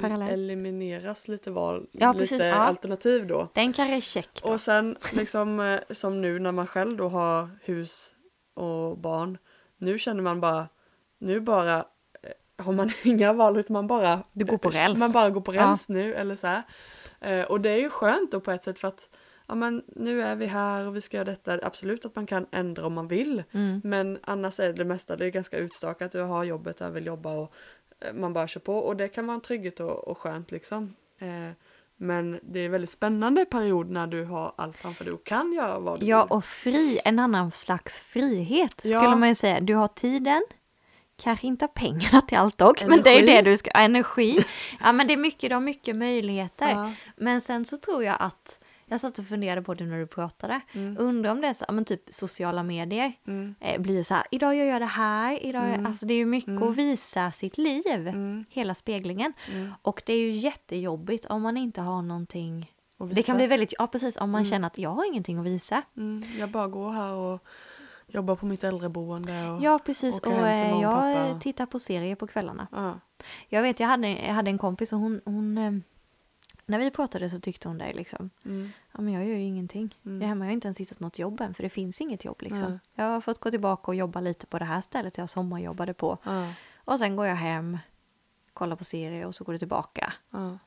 Speaker 2: Parallell.
Speaker 1: elimineras lite val,
Speaker 2: Ja,
Speaker 1: lite
Speaker 2: precis, ja.
Speaker 1: alternativ då.
Speaker 2: Den kanske är check då.
Speaker 1: Och sen liksom eh, som nu när man själv då har hus och barn. Nu känner man bara, nu bara eh, har man inga val utan man bara
Speaker 2: Du går på räls.
Speaker 1: Man bara går på
Speaker 2: Ja.
Speaker 1: räls nu eller så här. Och det är ju skönt då på ett sätt för att ja men nu är vi här och vi ska göra detta. Absolut att man kan ändra om man vill.
Speaker 2: Mm.
Speaker 1: Men annars är det mesta, det är ganska utstakat. Du har jobbet, jag vill jobba och eh, man bara kör på. Och det kan vara en trygghet och, och skönt liksom. Eh, men det är en väldigt spännande period när du har allt framför dig och kan göra vad du
Speaker 2: Ja,
Speaker 1: vill.
Speaker 2: och fri, en annan slags frihet
Speaker 1: Ja.
Speaker 2: skulle man ju säga. Du har tiden, kanske inte har pengarna till allt dock, men det är
Speaker 1: Energi.
Speaker 2: det du ska, energi. Ja men det är mycket, du har mycket möjligheter.
Speaker 1: Ja.
Speaker 2: Men sen så tror jag att, jag satt och funderade på det när du pratade,
Speaker 1: Mm.
Speaker 2: undrar om det är så, men typ sociala medier
Speaker 1: Mm.
Speaker 2: eh, blir så här, idag gör jag det här, idag jag,
Speaker 1: Mm.
Speaker 2: alltså det är ju mycket
Speaker 1: Mm.
Speaker 2: att visa sitt liv,
Speaker 1: Mm.
Speaker 2: hela speglingen.
Speaker 1: Mm.
Speaker 2: Och det är ju jättejobbigt om man inte har någonting, det kan bli väldigt, ja precis, om man
Speaker 1: Mm.
Speaker 2: känner att jag har ingenting att visa.
Speaker 1: Jag bara går här och jobba på mitt äldreboende. Och,
Speaker 2: Ja, precis. Och eh,
Speaker 1: och
Speaker 2: jag tittar på serier på kvällarna.
Speaker 1: ja.
Speaker 2: Jag vet, jag hade, jag hade en kompis och hon, hon eh, när vi pratade så tyckte hon det liksom.
Speaker 1: Mm.
Speaker 2: Ja, men jag gör ju ingenting.
Speaker 1: Mm.
Speaker 2: Det här, jag har inte ens hittat något jobb än för det finns inget jobb liksom.
Speaker 1: Nej.
Speaker 2: Jag har fått gå tillbaka och jobba lite på det här stället jag sommarjobbade på.
Speaker 1: Ja.
Speaker 2: Och sen går jag hem, kollar på serier och så går det tillbaka.
Speaker 1: Ja.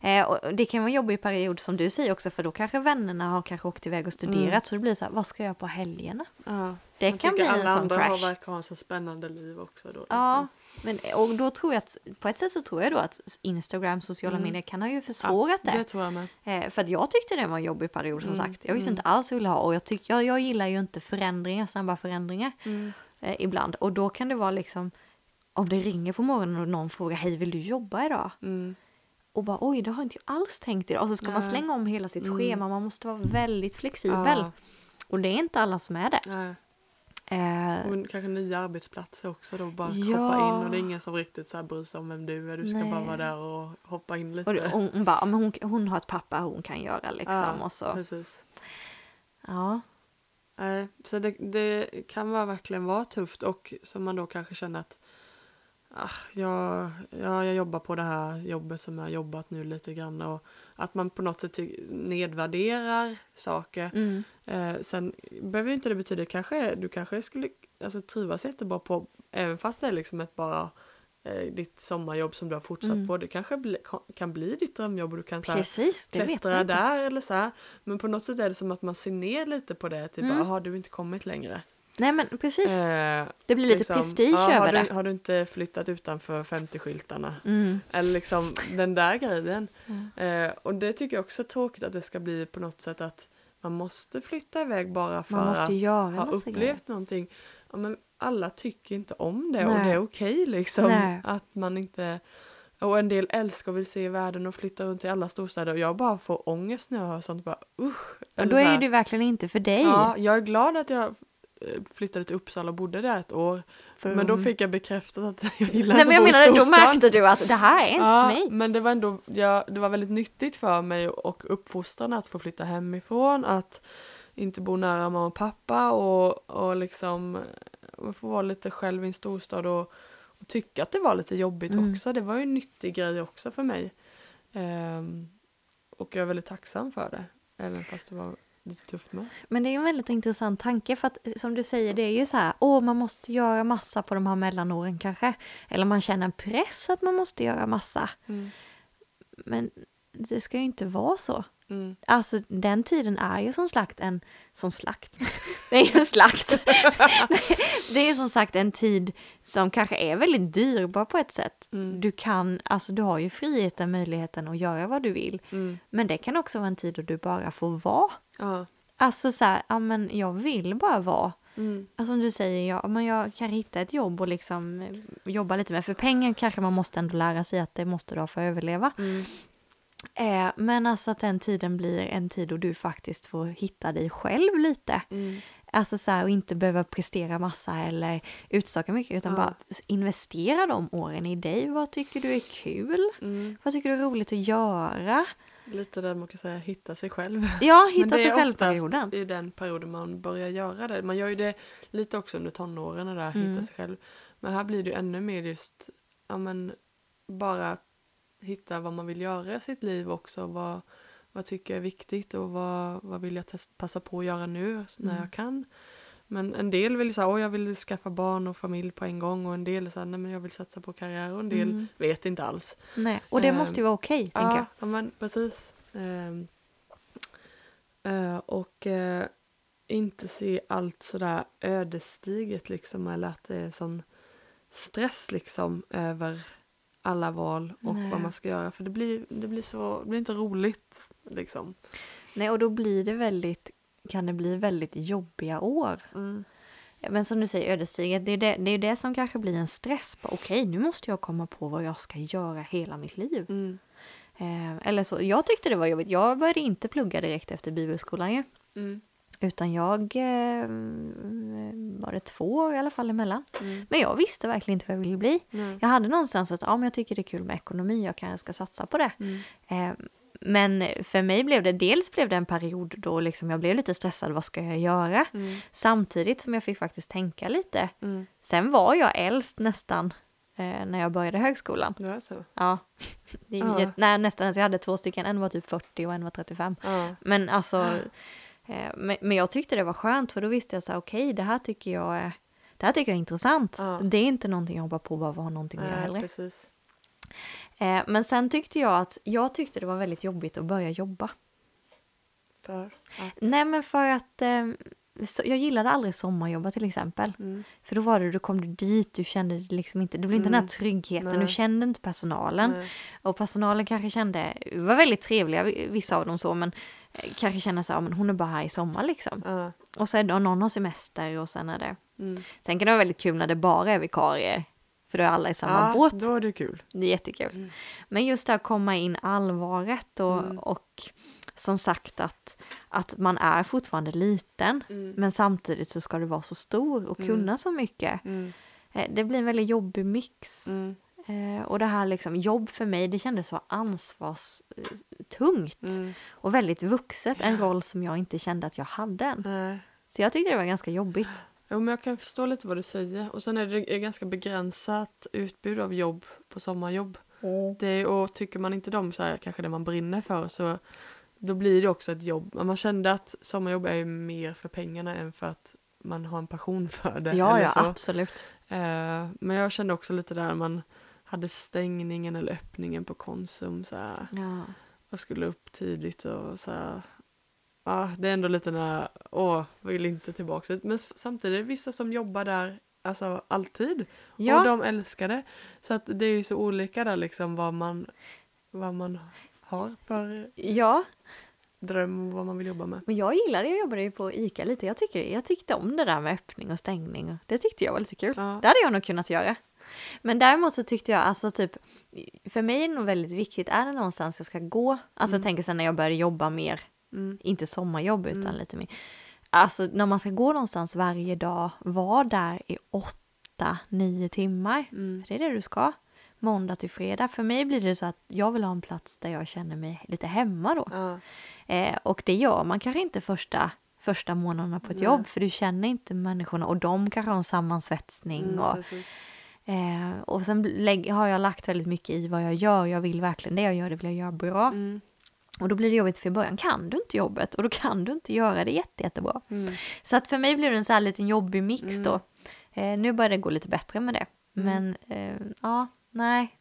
Speaker 2: Eh, och det kan vara en jobbig period som du säger också för då kanske vännerna har kanske åkt iväg och studerat
Speaker 1: Mm.
Speaker 2: så det blir så här, vad ska jag göra på helgerna?
Speaker 1: Ja.
Speaker 2: Det
Speaker 1: Man
Speaker 2: kan bli en
Speaker 1: alla
Speaker 2: sån
Speaker 1: andra
Speaker 2: crash.
Speaker 1: har verkar ha en så spännande liv också då.
Speaker 2: Ja,
Speaker 1: liksom.
Speaker 2: Men, och då tror jag att på ett sätt så tror jag då att Instagram, sociala
Speaker 1: Mm.
Speaker 2: medier kan ha ju försvårat
Speaker 1: Det
Speaker 2: det.
Speaker 1: tror jag med.
Speaker 2: Eh, för att jag tyckte det var en jobbig period som
Speaker 1: Mm,
Speaker 2: sagt. Jag visste
Speaker 1: mm.
Speaker 2: inte alls vad jag ville ha och jag, tyck, jag, jag gillar ju inte förändringar, snabba förändringar
Speaker 1: Mm.
Speaker 2: eh, ibland. Och då kan det vara liksom om det ringer på morgonen och någon frågar hej vill du jobba idag?
Speaker 1: Mm.
Speaker 2: Och bara oj det har inte jag alls tänkt idag. Och så ska man
Speaker 1: Nej.
Speaker 2: slänga om hela sitt
Speaker 1: Mm.
Speaker 2: schema, man måste vara väldigt flexibel.
Speaker 1: Ja.
Speaker 2: Och det är inte alla som är det.
Speaker 1: Nej.
Speaker 2: Eh,
Speaker 1: Och kanske nya arbetsplatser också då. Bara
Speaker 2: Ja.
Speaker 1: hoppa in och det är ingen som riktigt så här bryr sig om vem du är. Du ska
Speaker 2: Nej.
Speaker 1: bara vara där och hoppa in lite.
Speaker 2: och hon, hon bara, men hon, hon har ett pappa hon kan göra liksom.
Speaker 1: ja,
Speaker 2: och så.
Speaker 1: precis.
Speaker 2: Ja.
Speaker 1: Nej, så det, det kan vara, verkligen vara tufft och som man då kanske känner att ah, jag, ja, jag jobbar på det här jobbet som jag har jobbat nu lite grann och att man på något sätt nedvärderar saker.
Speaker 2: Mm.
Speaker 1: Eh, sen behöver inte det betyda kanske du kanske skulle alltså, trivas jättebra på även fast det är liksom ett bara eh, ditt sommarjobb som du har fortsatt
Speaker 2: Mm.
Speaker 1: på. Det kanske bli, kan bli ditt drömjobb och du kan så här,
Speaker 2: Precis,
Speaker 1: klättra där eller så här. Men på något sätt är det som att man ser ner lite på det. Typ
Speaker 2: Mm.
Speaker 1: bara, har du inte kommit längre?
Speaker 2: Nej men precis,
Speaker 1: Eh,
Speaker 2: det blir lite
Speaker 1: liksom,
Speaker 2: prestige
Speaker 1: ja,
Speaker 2: över
Speaker 1: har
Speaker 2: det.
Speaker 1: du, har du inte flyttat utanför 50-skyltarna?
Speaker 2: Mm.
Speaker 1: Eller liksom den där grejen.
Speaker 2: Mm.
Speaker 1: Eh, och det tycker jag också är tråkigt att det ska bli på något sätt att man måste flytta iväg bara för att ha upplevt
Speaker 2: grejer.
Speaker 1: någonting. Ja, men alla tycker inte om det och
Speaker 2: Nej.
Speaker 1: det är okej liksom.
Speaker 2: Nej.
Speaker 1: Att man inte... Och en del älskar och vill se världen och flytta runt i alla storstäder och jag bara får ångest när jag hör sånt. Bara, usch.
Speaker 2: Och då är ju det verkligen inte för dig.
Speaker 1: Ja, jag är glad att jag flyttade till Uppsala och bodde där ett år.
Speaker 2: För-
Speaker 1: Men då fick jag bekräftat att jag gillar
Speaker 2: Nej
Speaker 1: inte
Speaker 2: men jag
Speaker 1: att bo
Speaker 2: menar, då märkte du att det här är inte
Speaker 1: Ja,
Speaker 2: för mig.
Speaker 1: men det var ändå, ja, det var väldigt nyttigt för mig och uppfostran att få flytta hemifrån, att inte bo nära mamma och pappa och, och liksom eh, få vara lite själv i en storstad och, och tycka att det var lite jobbigt
Speaker 2: Mm.
Speaker 1: också. Det var ju en nyttig grej också för mig. Ehm, och jag är väldigt tacksam för det, även fast det var lite tufft med.
Speaker 2: Men det är en väldigt intressant tanke för att som du säger det är ju så här, åh man måste göra massa på de här mellanåren kanske. Eller man känner en press att man måste göra massa.
Speaker 1: Mm.
Speaker 2: Men det ska ju inte vara så.
Speaker 1: Mm.
Speaker 2: Alltså den tiden är ju som slakt en, som slakt, det är ju en slakt. det är som sagt en tid som kanske är väldigt dyrbar på ett sätt.
Speaker 1: Mm.
Speaker 2: Du kan, alltså du har ju friheten, möjligheten att göra vad du vill.
Speaker 1: Mm.
Speaker 2: Men det kan också vara en tid då du bara får vara.
Speaker 1: Ja.
Speaker 2: Alltså så här, ja men jag vill bara vara.
Speaker 1: Mm.
Speaker 2: Alltså som du säger, ja, men jag kan hitta ett jobb och liksom eh, jobba lite med. För pengar kanske man måste ändå lära sig att det måste du ha för att överleva.
Speaker 1: Mm.
Speaker 2: Eh, men alltså att den tiden blir en tid då du faktiskt får hitta dig själv lite.
Speaker 1: Mm.
Speaker 2: Alltså så här, och inte behöva prestera massa eller utstaka mycket utan
Speaker 1: Ja.
Speaker 2: bara investera de åren i dig. Vad tycker du är kul?
Speaker 1: Mm.
Speaker 2: Vad tycker du är roligt att göra?
Speaker 1: Lite där man kan säga hitta sig själv.
Speaker 2: Ja, hitta
Speaker 1: det
Speaker 2: sig själv-perioden.
Speaker 1: oftast i den perioden man börjar göra det. Man gör ju det lite också under tonåren, det där
Speaker 2: Mm.
Speaker 1: hitta sig själv. Men här blir det ju ännu mer just, ja men bara hitta vad man vill göra i sitt liv också. Vad, vad tycker jag är viktigt och vad, vad vill jag test, passa på att göra nu när
Speaker 2: Mm.
Speaker 1: jag kan. Men en del vill säga, åh jag vill skaffa barn och familj på en gång och en del säger, nej men jag vill satsa på karriär och en del
Speaker 2: Mm.
Speaker 1: vet inte alls.
Speaker 2: Nej, och det
Speaker 1: Ehm,
Speaker 2: måste ju vara okej, jag.
Speaker 1: Ja, ja men precis. Ehm, eh, och eh, inte se allt sådär ödesdigert liksom eller att det är sån stress liksom över alla val och
Speaker 2: Nej.
Speaker 1: vad man ska göra för det blir, det blir så, det blir inte roligt liksom.
Speaker 2: Nej, och då blir det väldigt, kan det bli väldigt jobbiga år. Ja, Men som du säger, ödesdigert, det är det, det är det som kanske blir en stress. på Okej, nu måste jag komma på vad jag ska göra hela mitt liv.
Speaker 1: Mm.
Speaker 2: Eh, eller så, jag tyckte det var jobbigt. Jag började inte plugga direkt efter bibelskolan ju.
Speaker 1: Mm.
Speaker 2: Utan jag eh, var det två år i alla fall emellan.
Speaker 1: Mm.
Speaker 2: Men jag visste verkligen inte vad jag ville bli.
Speaker 1: Nej.
Speaker 2: Jag hade någonstans att ja, men jag tycker det är kul med ekonomi, jag kanske ska satsa på det.
Speaker 1: Mm.
Speaker 2: Eh, men för mig blev det, dels blev det en period då liksom jag blev lite stressad, vad ska jag göra?
Speaker 1: Mm.
Speaker 2: Samtidigt som jag fick faktiskt tänka lite.
Speaker 1: Mm.
Speaker 2: Sen var jag äldst nästan eh, när jag började högskolan.
Speaker 1: Det är så.
Speaker 2: Ja, det är
Speaker 1: Ja.
Speaker 2: nej, nästan. Jag hade två stycken, en var typ 40 och en var 35.
Speaker 1: Ja.
Speaker 2: Men alltså, eh, men, men jag tyckte det var skönt för då visste jag så här, okej, det här tycker jag är, det här tycker jag är intressant.
Speaker 1: Ja.
Speaker 2: Det är inte någonting jag hoppar på bara för att ha någonting att göra hellre.
Speaker 1: precis.
Speaker 2: Eh, men sen tyckte jag att, jag tyckte det var väldigt jobbigt att börja jobba.
Speaker 1: För att...
Speaker 2: Nej men för att eh, så, jag gillade aldrig sommarjobba till exempel.
Speaker 1: Mm.
Speaker 2: För då var det, du kom du dit, du kände det liksom inte, det blev inte den här
Speaker 1: Mm.
Speaker 2: tryggheten,
Speaker 1: Nej.
Speaker 2: du kände inte personalen.
Speaker 1: Nej.
Speaker 2: Och personalen kanske kände, var väldigt trevliga vissa av dem så, men eh, kanske kände så här, "Ja, men hon är bara här i sommar liksom.
Speaker 1: Ja.
Speaker 2: Och så är det och någon har semester och sen är det,
Speaker 1: Mm.
Speaker 2: sen kan det vara väldigt kul när det bara är vikarier. För då är alla i samma
Speaker 1: ja,
Speaker 2: båt.
Speaker 1: då är det kul.
Speaker 2: Det är jättekul.
Speaker 1: Mm.
Speaker 2: Men just det att komma in allvaret och,
Speaker 1: Mm.
Speaker 2: och som sagt att, att man är fortfarande liten.
Speaker 1: Mm.
Speaker 2: Men samtidigt så ska du vara så stor och
Speaker 1: Mm.
Speaker 2: kunna så mycket.
Speaker 1: Mm.
Speaker 2: Eh, Det blir en väldigt jobbig mix.
Speaker 1: Mm.
Speaker 2: Eh, och det här liksom, jobb för mig, det kändes så ansvarstungt.
Speaker 1: Mm.
Speaker 2: Och väldigt vuxet, en roll som jag inte kände att jag hade än. Så jag tyckte det var ganska jobbigt.
Speaker 1: Jo, men jag kan förstå lite vad du säger. Och sen är det ganska begränsat utbud av jobb på sommarjobb. Det är, och tycker man inte de så här, kanske det man brinner för så då blir det också ett jobb. Man kände att sommarjobb är mer för pengarna än för att man har en passion för det.
Speaker 2: Ja, ja,
Speaker 1: så.
Speaker 2: absolut.
Speaker 1: Eh, men jag kände också lite där man hade stängningen eller öppningen på Konsum så här.
Speaker 2: Ja.
Speaker 1: Jag skulle upp tidigt och så här. Ja, det är ändå lite när, åh, vill inte tillbaka dit. Men samtidigt vissa som jobbar där alltså alltid. Och
Speaker 2: Ja,
Speaker 1: de älskar det. Så att det är ju så olika där liksom vad man, vad man har för
Speaker 2: ja,
Speaker 1: dröm och vad man vill jobba med.
Speaker 2: men jag gillade, jag jobbade ju på ICA lite. Jag, tycker, jag tyckte om det där med öppning och stängning. och Det tyckte jag var lite kul.
Speaker 1: Ja.
Speaker 2: Det hade jag nog kunnat göra. Men däremot så tyckte jag, alltså typ, för mig är det nog väldigt viktigt, är det någonstans jag ska gå, alltså jag tänker sen när jag började jobba mer,
Speaker 1: Mm.
Speaker 2: inte sommarjobb utan
Speaker 1: Mm.
Speaker 2: lite mer, alltså när man ska gå någonstans varje dag, vara där i åtta, nio timmar,
Speaker 1: Mm.
Speaker 2: för det är det du ska, måndag till fredag. För mig blir det så att jag vill ha en plats där jag känner mig lite hemma då.
Speaker 1: Ja.
Speaker 2: Eh, och det gör man kanske inte första, första månaderna på ett
Speaker 1: Nej.
Speaker 2: jobb, för du känner inte människorna och de kanske har en sammansvetsning.
Speaker 1: Mm,
Speaker 2: och. Eh, och sen lägg, har jag lagt väldigt mycket i vad jag gör. Jag vill verkligen det jag gör, det vill jag göra bra.
Speaker 1: Mm.
Speaker 2: Och då blir det jobbigt för i början kan du inte jobbet och då kan du inte göra det jätte, jättebra.
Speaker 1: Mm.
Speaker 2: Så att för mig blev det en så här liten jobbig mix
Speaker 1: Mm.
Speaker 2: då. Eh, nu börjar det gå lite bättre med det.
Speaker 1: Mm.
Speaker 2: Men eh, ja, nej.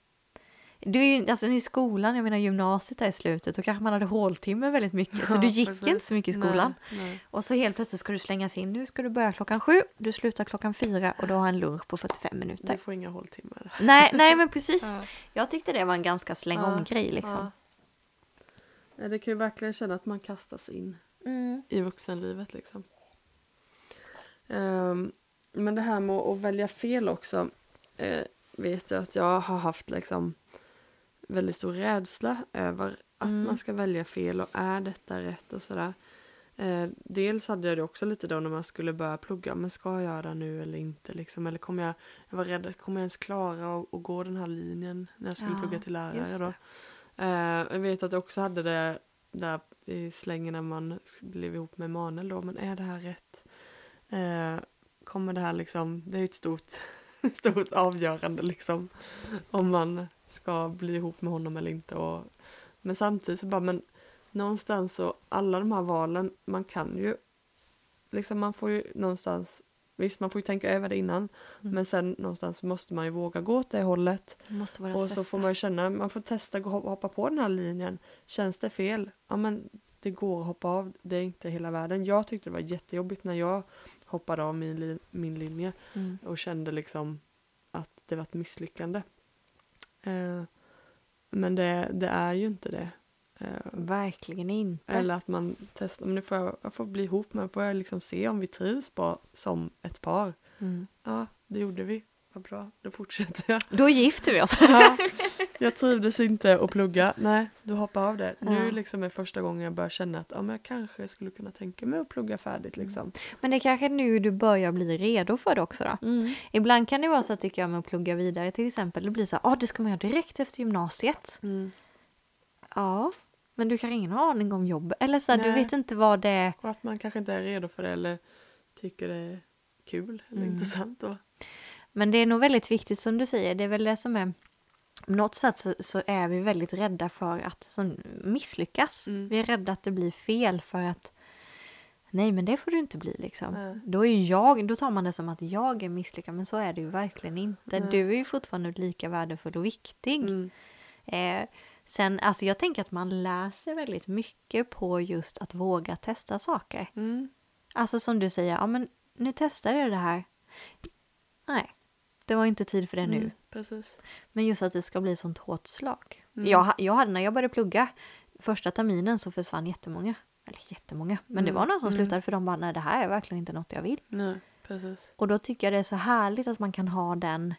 Speaker 2: Du är ju, alltså i skolan, jag menar gymnasiet där i slutet, då kanske man hade håltimme väldigt mycket. Så
Speaker 1: Ja,
Speaker 2: du gick
Speaker 1: precis.
Speaker 2: inte så mycket i skolan.
Speaker 1: Nej, nej.
Speaker 2: Och så helt plötsligt ska du slängas in. Nu ska du börja klockan sju, du slutar klockan fyra och du har en lunch på 45 minuter.
Speaker 1: Du får inga håltimmar.
Speaker 2: Nej, nej men precis.
Speaker 1: Ja.
Speaker 2: Jag tyckte det var en ganska släng
Speaker 1: Ja,
Speaker 2: om grej liksom.
Speaker 1: Ja. Det kan ju verkligen känna att man kastas in
Speaker 2: Mm.
Speaker 1: i vuxenlivet liksom. Ehm, men det här med att välja fel också eh, vet jag att jag har haft liksom väldigt stor rädsla över att
Speaker 2: Mm.
Speaker 1: man ska välja fel och är detta rätt och sådär. Eh, dels hade jag det också lite då när man skulle börja plugga, men ska jag göra det nu eller inte liksom? Eller kommer jag, jag var rädd, kommer jag ens klara att att gå den här linjen när jag skulle
Speaker 2: Ja,
Speaker 1: plugga till lärare då? Eh, jag vet att jag också hade det där i slängen när man blev ihop med Emanuel då, men är det här rätt? Eh, kommer det här liksom, det är ju ett stort, stort avgörande liksom om man ska bli ihop med honom eller inte. Och, men samtidigt så bara, men någonstans så, alla de här valen, man kan ju, liksom man får ju någonstans, visst man får ju tänka över det innan,
Speaker 2: Mm.
Speaker 1: men sen någonstans måste man ju våga gå åt det hållet. Och så får man ju känna, man får testa att hoppa på den här linjen. Känns det fel? Ja men det går att hoppa av, det är inte hela världen. Jag tyckte det var jättejobbigt när jag hoppade av min, li- min linje
Speaker 2: Mm.
Speaker 1: och kände liksom att det var ett misslyckande. Eh, men det, det är ju inte det. Eh,
Speaker 2: Verkligen inte.
Speaker 1: eller att man testar, men nu får jag, jag får bli ihop med får jag liksom se om vi trivs bra som ett par.
Speaker 2: Mm.
Speaker 1: Ja, det gjorde vi. Vad bra, då fortsätter jag.
Speaker 2: Då gifter vi oss.
Speaker 1: Ja, jag trivdes inte att plugga. Nej, du hoppar av det.
Speaker 2: Ja.
Speaker 1: Nu liksom är första gången jag börjar känna att ja, men jag kanske skulle kunna tänka mig att plugga färdigt. Liksom.
Speaker 2: Men det är kanske nu du börjar bli redo för det också då.
Speaker 1: Mm.
Speaker 2: Ibland kan det vara så att tycker jag med att plugga vidare till exempel. Det blir så här, ah, det ska man göra direkt efter gymnasiet.
Speaker 1: Mm.
Speaker 2: Ja, Men du kan ingen aning om jobbet. Eller så här, du vet inte vad det är.
Speaker 1: Och att man kanske inte är redo för det eller tycker det är kul eller
Speaker 2: Mm.
Speaker 1: intressant. Och,
Speaker 2: Men det är nog väldigt viktigt som du säger. Det är väl det som är... På något sätt så, så är vi väldigt rädda för att misslyckas.
Speaker 1: Mm.
Speaker 2: Vi är rädda att det blir fel för att nej men det får du inte bli liksom.
Speaker 1: Nej.
Speaker 2: Då, är jag, då tar man det som att jag är misslyckad men så är det ju verkligen inte.
Speaker 1: Nej.
Speaker 2: Du är ju fortfarande lika värdefull och viktig.
Speaker 1: mm.
Speaker 2: Eh, sen, alltså jag tänker att man läser väldigt mycket på just att våga testa saker.
Speaker 1: Mm.
Speaker 2: Alltså som du säger, ja men nu testar jag det här. Nej, det var inte tid för det nu.
Speaker 1: Mm. Precis.
Speaker 2: Men just att det ska bli sånt hårt slag.
Speaker 1: Mm.
Speaker 2: Jag, jag hade när jag började plugga, första terminen så försvann jättemånga. Eller jättemånga, men det
Speaker 1: Mm,
Speaker 2: var några som
Speaker 1: mm.
Speaker 2: slutade för de bara, nej det här är verkligen inte något jag vill.
Speaker 1: Nej, precis.
Speaker 2: Och då tycker jag det är så härligt att man kan ha den,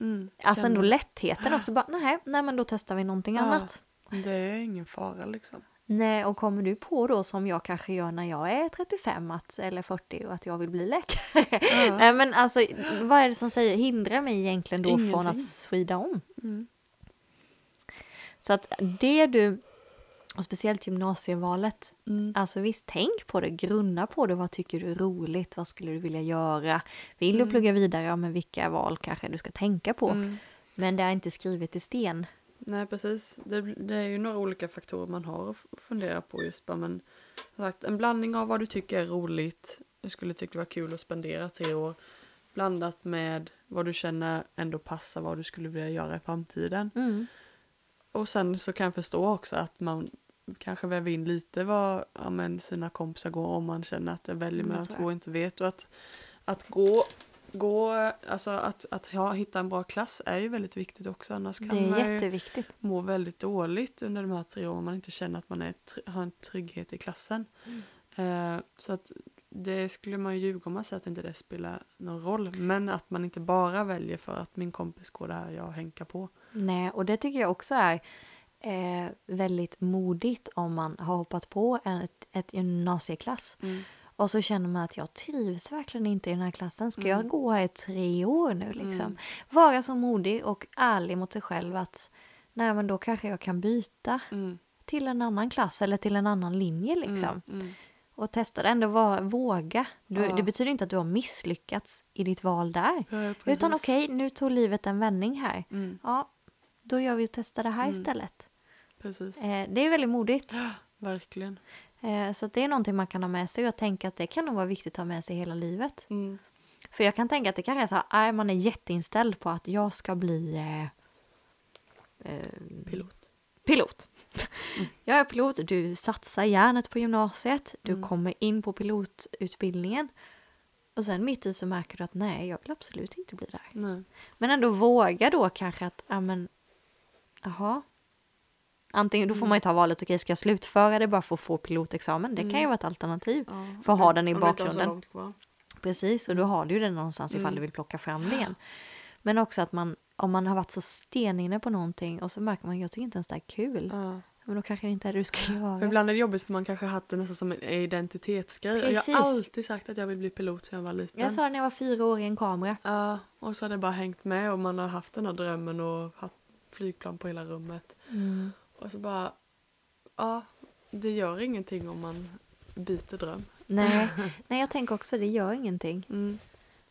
Speaker 1: Mm.
Speaker 2: alltså ändå lättheten också. Bara, nej, nej men då testar vi någonting
Speaker 1: Ja.
Speaker 2: annat.
Speaker 1: Det är ingen fara liksom.
Speaker 2: Nej, och kommer du på då som jag kanske gör när jag är 35 att, eller 40 och att jag vill bli läkare.
Speaker 1: Ja.
Speaker 2: Nej men alltså vad är det som säger hindrar mig egentligen då från
Speaker 1: Ingenting.
Speaker 2: att svida om?
Speaker 1: Mm.
Speaker 2: Så att det du, och speciellt gymnasievalet,
Speaker 1: Mm.
Speaker 2: alltså visst tänk på det, grunna på det, vad tycker du är roligt, vad skulle du vilja göra? Vill du
Speaker 1: Mm.
Speaker 2: plugga vidare, ja men vilka val kanske du ska tänka på?
Speaker 1: Mm.
Speaker 2: Men det är inte skrivet i sten.
Speaker 1: Nej precis. Det, det är ju några olika faktorer man har att fundera på just bara men sagt, en blandning av vad du tycker är roligt, du skulle tycka det var kul att spendera tre år blandat med vad du känner ändå passar vad du skulle vilja göra i framtiden.
Speaker 2: Mm.
Speaker 1: Och sen så kan jag förstå också att man kanske väver in lite vad ja, men sina kompisar går om man känner att jag väljer
Speaker 2: Mm,
Speaker 1: mellan två och inte vet. Och att, att gå, gå, alltså att, att ha, hitta en bra klass är ju väldigt viktigt också. Annars kan
Speaker 2: Det är
Speaker 1: man må väldigt dåligt under de här tre åren om man inte känner att man är, har en trygghet i klassen. Eh, så att det skulle man ju ljuga om man säger att inte det spelar någon roll. Men att man inte bara väljer för att min kompis går där jag hänkar på.
Speaker 2: Nej, och det tycker jag också är eh, väldigt modigt om man har hoppat på en, ett, ett gymnasieklass och så känner man att jag trivs verkligen inte i den här klassen. Ska jag
Speaker 1: Mm.
Speaker 2: gå här i tre år nu liksom?
Speaker 1: Mm.
Speaker 2: Vara så modig och ärlig mot sig själv att nej men då kanske jag kan byta
Speaker 1: Mm.
Speaker 2: till en annan klass eller till en annan linje liksom.
Speaker 1: Mm. Mm.
Speaker 2: Och testa det ändå, vara, våga. Du,
Speaker 1: Ja.
Speaker 2: Det betyder inte att du har misslyckats i ditt val där.
Speaker 1: Ja,
Speaker 2: Utan okej, nu tog livet en vändning här.
Speaker 1: Mm.
Speaker 2: Ja, då gör vi och testar det här
Speaker 1: Mm.
Speaker 2: istället.
Speaker 1: Precis.
Speaker 2: Eh, det är väldigt modigt.
Speaker 1: Verkligen.
Speaker 2: Eh, så att det är någonting man kan ha med sig och jag tänker att det kan nog vara viktigt att ha med sig hela livet.
Speaker 1: Mm.
Speaker 2: För jag kan tänka att det kanske är så här, nej, man är jätteinställd på att jag ska bli eh, eh,
Speaker 1: Pilot.
Speaker 2: pilot. Jag är pilot, du satsar järnet på gymnasiet, du
Speaker 1: Mm.
Speaker 2: kommer in på pilotutbildningen och sen mitt i så märker du att nej, jag vill absolut inte bli där.
Speaker 1: Nej.
Speaker 2: Men ändå våga då kanske att, ja men, jaha. Antingen, då får
Speaker 1: Mm.
Speaker 2: man ju ta valet, okej ska jag slutföra det bara för att få pilotexamen? Det kan ju
Speaker 1: Mm.
Speaker 2: vara ett alternativ.
Speaker 1: Ja.
Speaker 2: För att ha den i bakgrunden. Precis, och då har du ju den någonstans ifall
Speaker 1: Mm.
Speaker 2: du vill plocka fram det igen. Men också att man, om man har varit så steninne på någonting och så märker man, jag tycker inte ens det är kul.
Speaker 1: Ja.
Speaker 2: Men då kanske det inte är det du ska göra.
Speaker 1: Ibland är det jobbigt för man kanske har haft det nästan som en identitetsgrej. Och Jag
Speaker 2: Precis.
Speaker 1: har alltid sagt att jag vill bli pilot sedan jag var liten.
Speaker 2: Jag sa det när jag var fyra år i en kamera.
Speaker 1: Ja, och så har det bara hängt med och man har haft den här drömmen och haft flygplan på hela rummet.
Speaker 2: Mm.
Speaker 1: Och så bara, ja, det gör ingenting om man byter dröm.
Speaker 2: Nej, nej, jag tänker också det gör ingenting.
Speaker 1: Mm.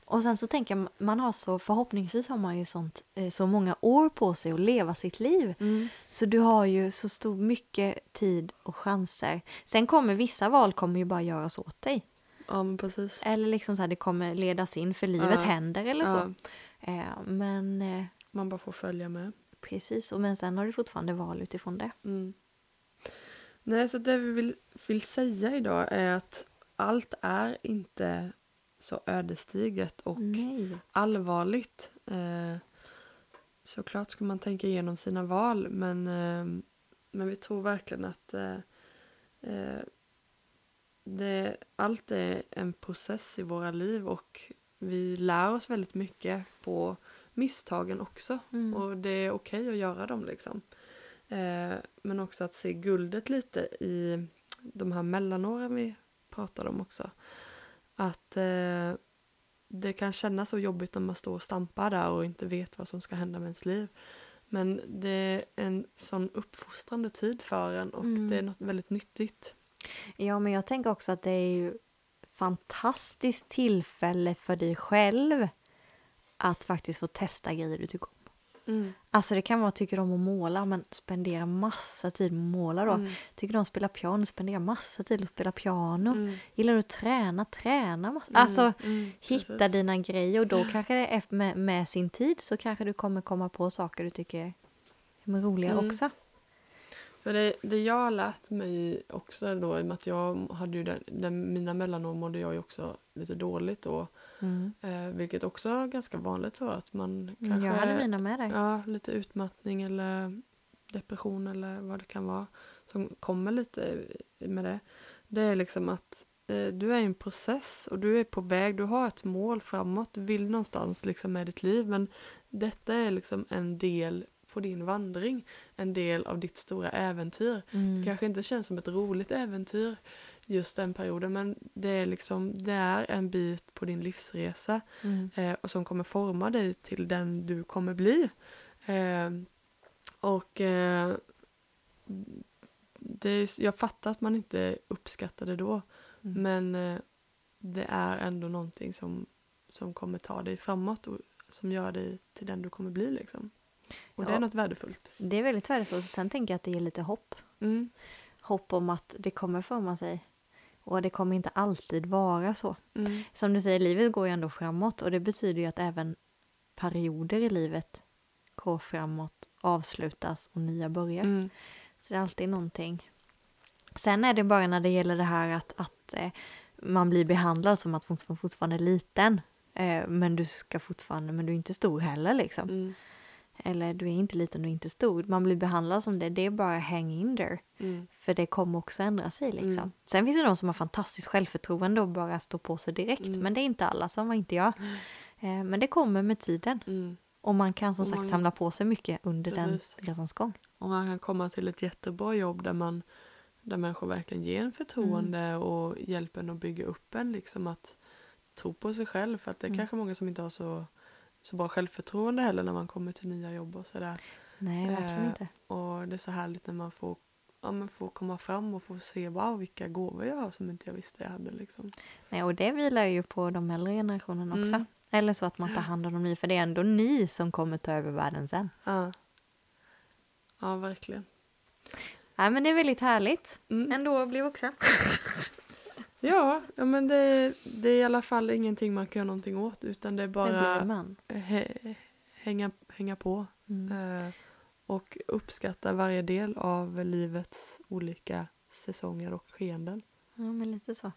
Speaker 2: Och sen så tänker jag, man har så, förhoppningsvis har man ju sånt, eh, så många år på sig att leva sitt liv.
Speaker 1: Mm.
Speaker 2: Så du har ju så stor mycket tid och chanser. Sen kommer vissa val kommer ju bara göras åt dig.
Speaker 1: Ja, men precis.
Speaker 2: Eller liksom så här, det kommer ledas in för livet
Speaker 1: Ja.
Speaker 2: händer eller så.
Speaker 1: Ja,
Speaker 2: Eh, men eh,
Speaker 1: man bara får följa med.
Speaker 2: Precis, och men sen har du fortfarande val utifrån det.
Speaker 1: Mm. Nej, så det vi vill, vill säga idag är att allt är inte så ödesdigert och
Speaker 2: Nej.
Speaker 1: allvarligt. Eh, såklart ska man tänka igenom sina val men, eh, men vi tror verkligen att eh, eh, det, allt är en process i våra liv och vi lär oss väldigt mycket på misstagen också.
Speaker 2: Mm.
Speaker 1: Och det är okej att göra dem liksom. Eh, men också att se guldet lite i de här mellanåren vi pratade om också. Att eh, det kan kännas så jobbigt när man står och stampar där och inte vet vad som ska hända med ens liv. Men det är en sån uppfostrande tid för en och
Speaker 2: Mm.
Speaker 1: det är något väldigt nyttigt.
Speaker 2: Ja, men jag tänker också att det är ju fantastiskt tillfälle för dig själv att faktiskt få testa grejer du tycker om.
Speaker 1: Mm.
Speaker 2: Alltså det kan vara tycker du om att måla, men spendera massa tid med att måla då.
Speaker 1: Mm.
Speaker 2: Tycker du om att spela piano, spendera massa tid att spela piano.
Speaker 1: Mm.
Speaker 2: Gillar du att träna, träna massa.
Speaker 1: Mm.
Speaker 2: Alltså
Speaker 1: Mm.
Speaker 2: hitta
Speaker 1: Precis.
Speaker 2: dina grejer och då kanske det är med, med sin tid så kanske du kommer komma på saker du tycker är roliga
Speaker 1: Mm.
Speaker 2: också.
Speaker 1: För det, det jag har lärt mig också då, i och med att jag hade ju den, den, mina mellanår mådde jag ju också lite dåligt då.
Speaker 2: Mm.
Speaker 1: Eh, vilket också är ganska vanligt så att man
Speaker 2: Mm,
Speaker 1: kanske...
Speaker 2: Jag hade mina med dig.
Speaker 1: Ja, lite utmattning eller depression eller vad det kan vara som kommer lite med det. Det är liksom att eh, du är i en process och du är på väg, du har ett mål framåt, du vill någonstans liksom med ditt liv men detta är liksom en del på din vandring, en del av ditt stora äventyr.
Speaker 2: Mm.
Speaker 1: Det kanske inte känns som ett roligt äventyr just den perioden men det är liksom, det är en bit på din livsresa
Speaker 2: Mm.
Speaker 1: eh, och som kommer forma dig till den du kommer bli. Eh, och eh, det är, jag fattar att man inte uppskattar det då
Speaker 2: Mm.
Speaker 1: men eh, det är ändå någonting som, som kommer ta dig framåt och som gör dig till den du kommer bli liksom. Och det
Speaker 2: Ja.
Speaker 1: är något värdefullt.
Speaker 2: Det är väldigt värdefullt. Sen tänker jag att det ger lite hopp.
Speaker 1: Mm.
Speaker 2: Hopp om att det kommer forma sig. Och det kommer inte alltid vara så.
Speaker 1: Mm.
Speaker 2: Som du säger, livet går ju ändå framåt och det betyder ju att även perioder i livet går framåt, avslutas och nya börjar.
Speaker 1: Mm.
Speaker 2: Så det är alltid någonting. Sen är det bara när det gäller det här att, att eh, man blir behandlad som att man fortfarande är liten. Eh, men du ska fortfarande, men du är inte stor heller liksom.
Speaker 1: Mm.
Speaker 2: Eller du är inte liten, är inte stor. Man blir behandlad som det, det är bara hang in there.
Speaker 1: Mm.
Speaker 2: För det kommer också ändra sig liksom.
Speaker 1: Mm.
Speaker 2: Sen finns det de som har fantastiskt självförtroende och bara står på sig direkt.
Speaker 1: Mm.
Speaker 2: Men det är inte alla, som var inte jag. Eh, men det kommer med tiden.
Speaker 1: Mm.
Speaker 2: Och man kan som
Speaker 1: Och
Speaker 2: sagt
Speaker 1: man-
Speaker 2: samla på sig mycket under
Speaker 1: Precis.
Speaker 2: den resans gång.
Speaker 1: Och man kan komma till ett jättebra jobb där man där människor verkligen ger en förtroende
Speaker 2: Mm.
Speaker 1: och hjälper en att bygga upp en liksom att tro på sig själv för att det är
Speaker 2: Mm.
Speaker 1: kanske många som inte har så, så bra självförtroende heller när man kommer till nya jobb och sådär.
Speaker 2: Nej, verkligen
Speaker 1: Eh,
Speaker 2: inte.
Speaker 1: Och det är så härligt när man får, ja, men får komma fram och få se wow vilka gåvor jag har som inte jag visste jag hade liksom.
Speaker 2: Nej, och det vilar ju på de äldre generationerna också.
Speaker 1: Mm.
Speaker 2: Eller så att man tar hand om de nya, för det är ändå ni som kommer ta över världen sen.
Speaker 1: Ja, ja verkligen.
Speaker 2: Nej, men det är väldigt härligt.
Speaker 1: Mm.
Speaker 2: Ändå att bli vuxen.
Speaker 1: Ja, ja men det, det är i alla fall ingenting man kan göra någonting åt utan det är
Speaker 2: Det
Speaker 1: bara hä- hänga, hänga på
Speaker 2: Mm.
Speaker 1: eh, och uppskatta varje del av livets olika säsonger och skeenden.
Speaker 2: Ja, men lite så.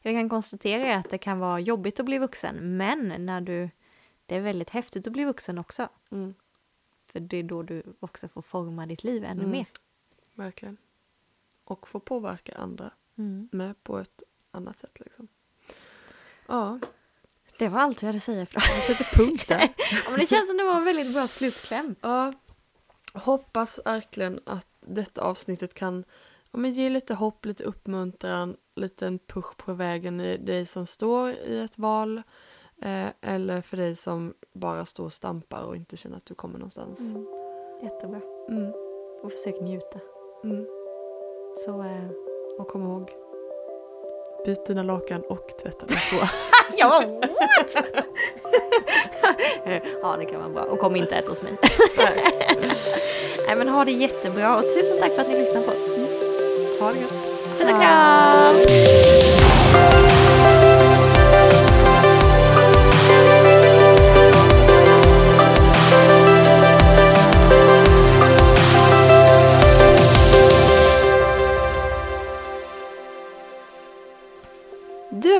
Speaker 2: Jag kan konstatera att det kan vara jobbigt att bli vuxen, men när du... Det är väldigt häftigt att bli vuxen också.
Speaker 1: Mm,
Speaker 2: För det är då du också får forma ditt liv ännu
Speaker 1: Mm.
Speaker 2: mer.
Speaker 1: verkligen. Och få påverka andra
Speaker 2: Mm.
Speaker 1: med på ett annat sätt. Liksom. Ja,
Speaker 2: Det var allt jag hade att säga för
Speaker 1: vi sätter punkt där.
Speaker 2: ja, men Det känns som det var en väldigt bra slutkläm.
Speaker 1: Ja, hoppas verkligen att detta avsnittet kan ja, men ge lite hopp, lite uppmuntran, lite en push på vägen i dig som står i ett val eh, eller för dig som bara står och stampar och inte känner att du kommer någonstans.
Speaker 2: Mm. Jättebra.
Speaker 1: Mm,
Speaker 2: Och försök njuta.
Speaker 1: mm.
Speaker 2: Så... Eh...
Speaker 1: Och kom ihåg, byt dina lakan och tvätta din två.
Speaker 2: Jag bara what? ja det kan vara bra. Och kom inte äta hos mig. Nej men ha det jättebra och tusen tack för att ni lyssnar på oss.
Speaker 1: ha det gött.
Speaker 2: Puss och kram!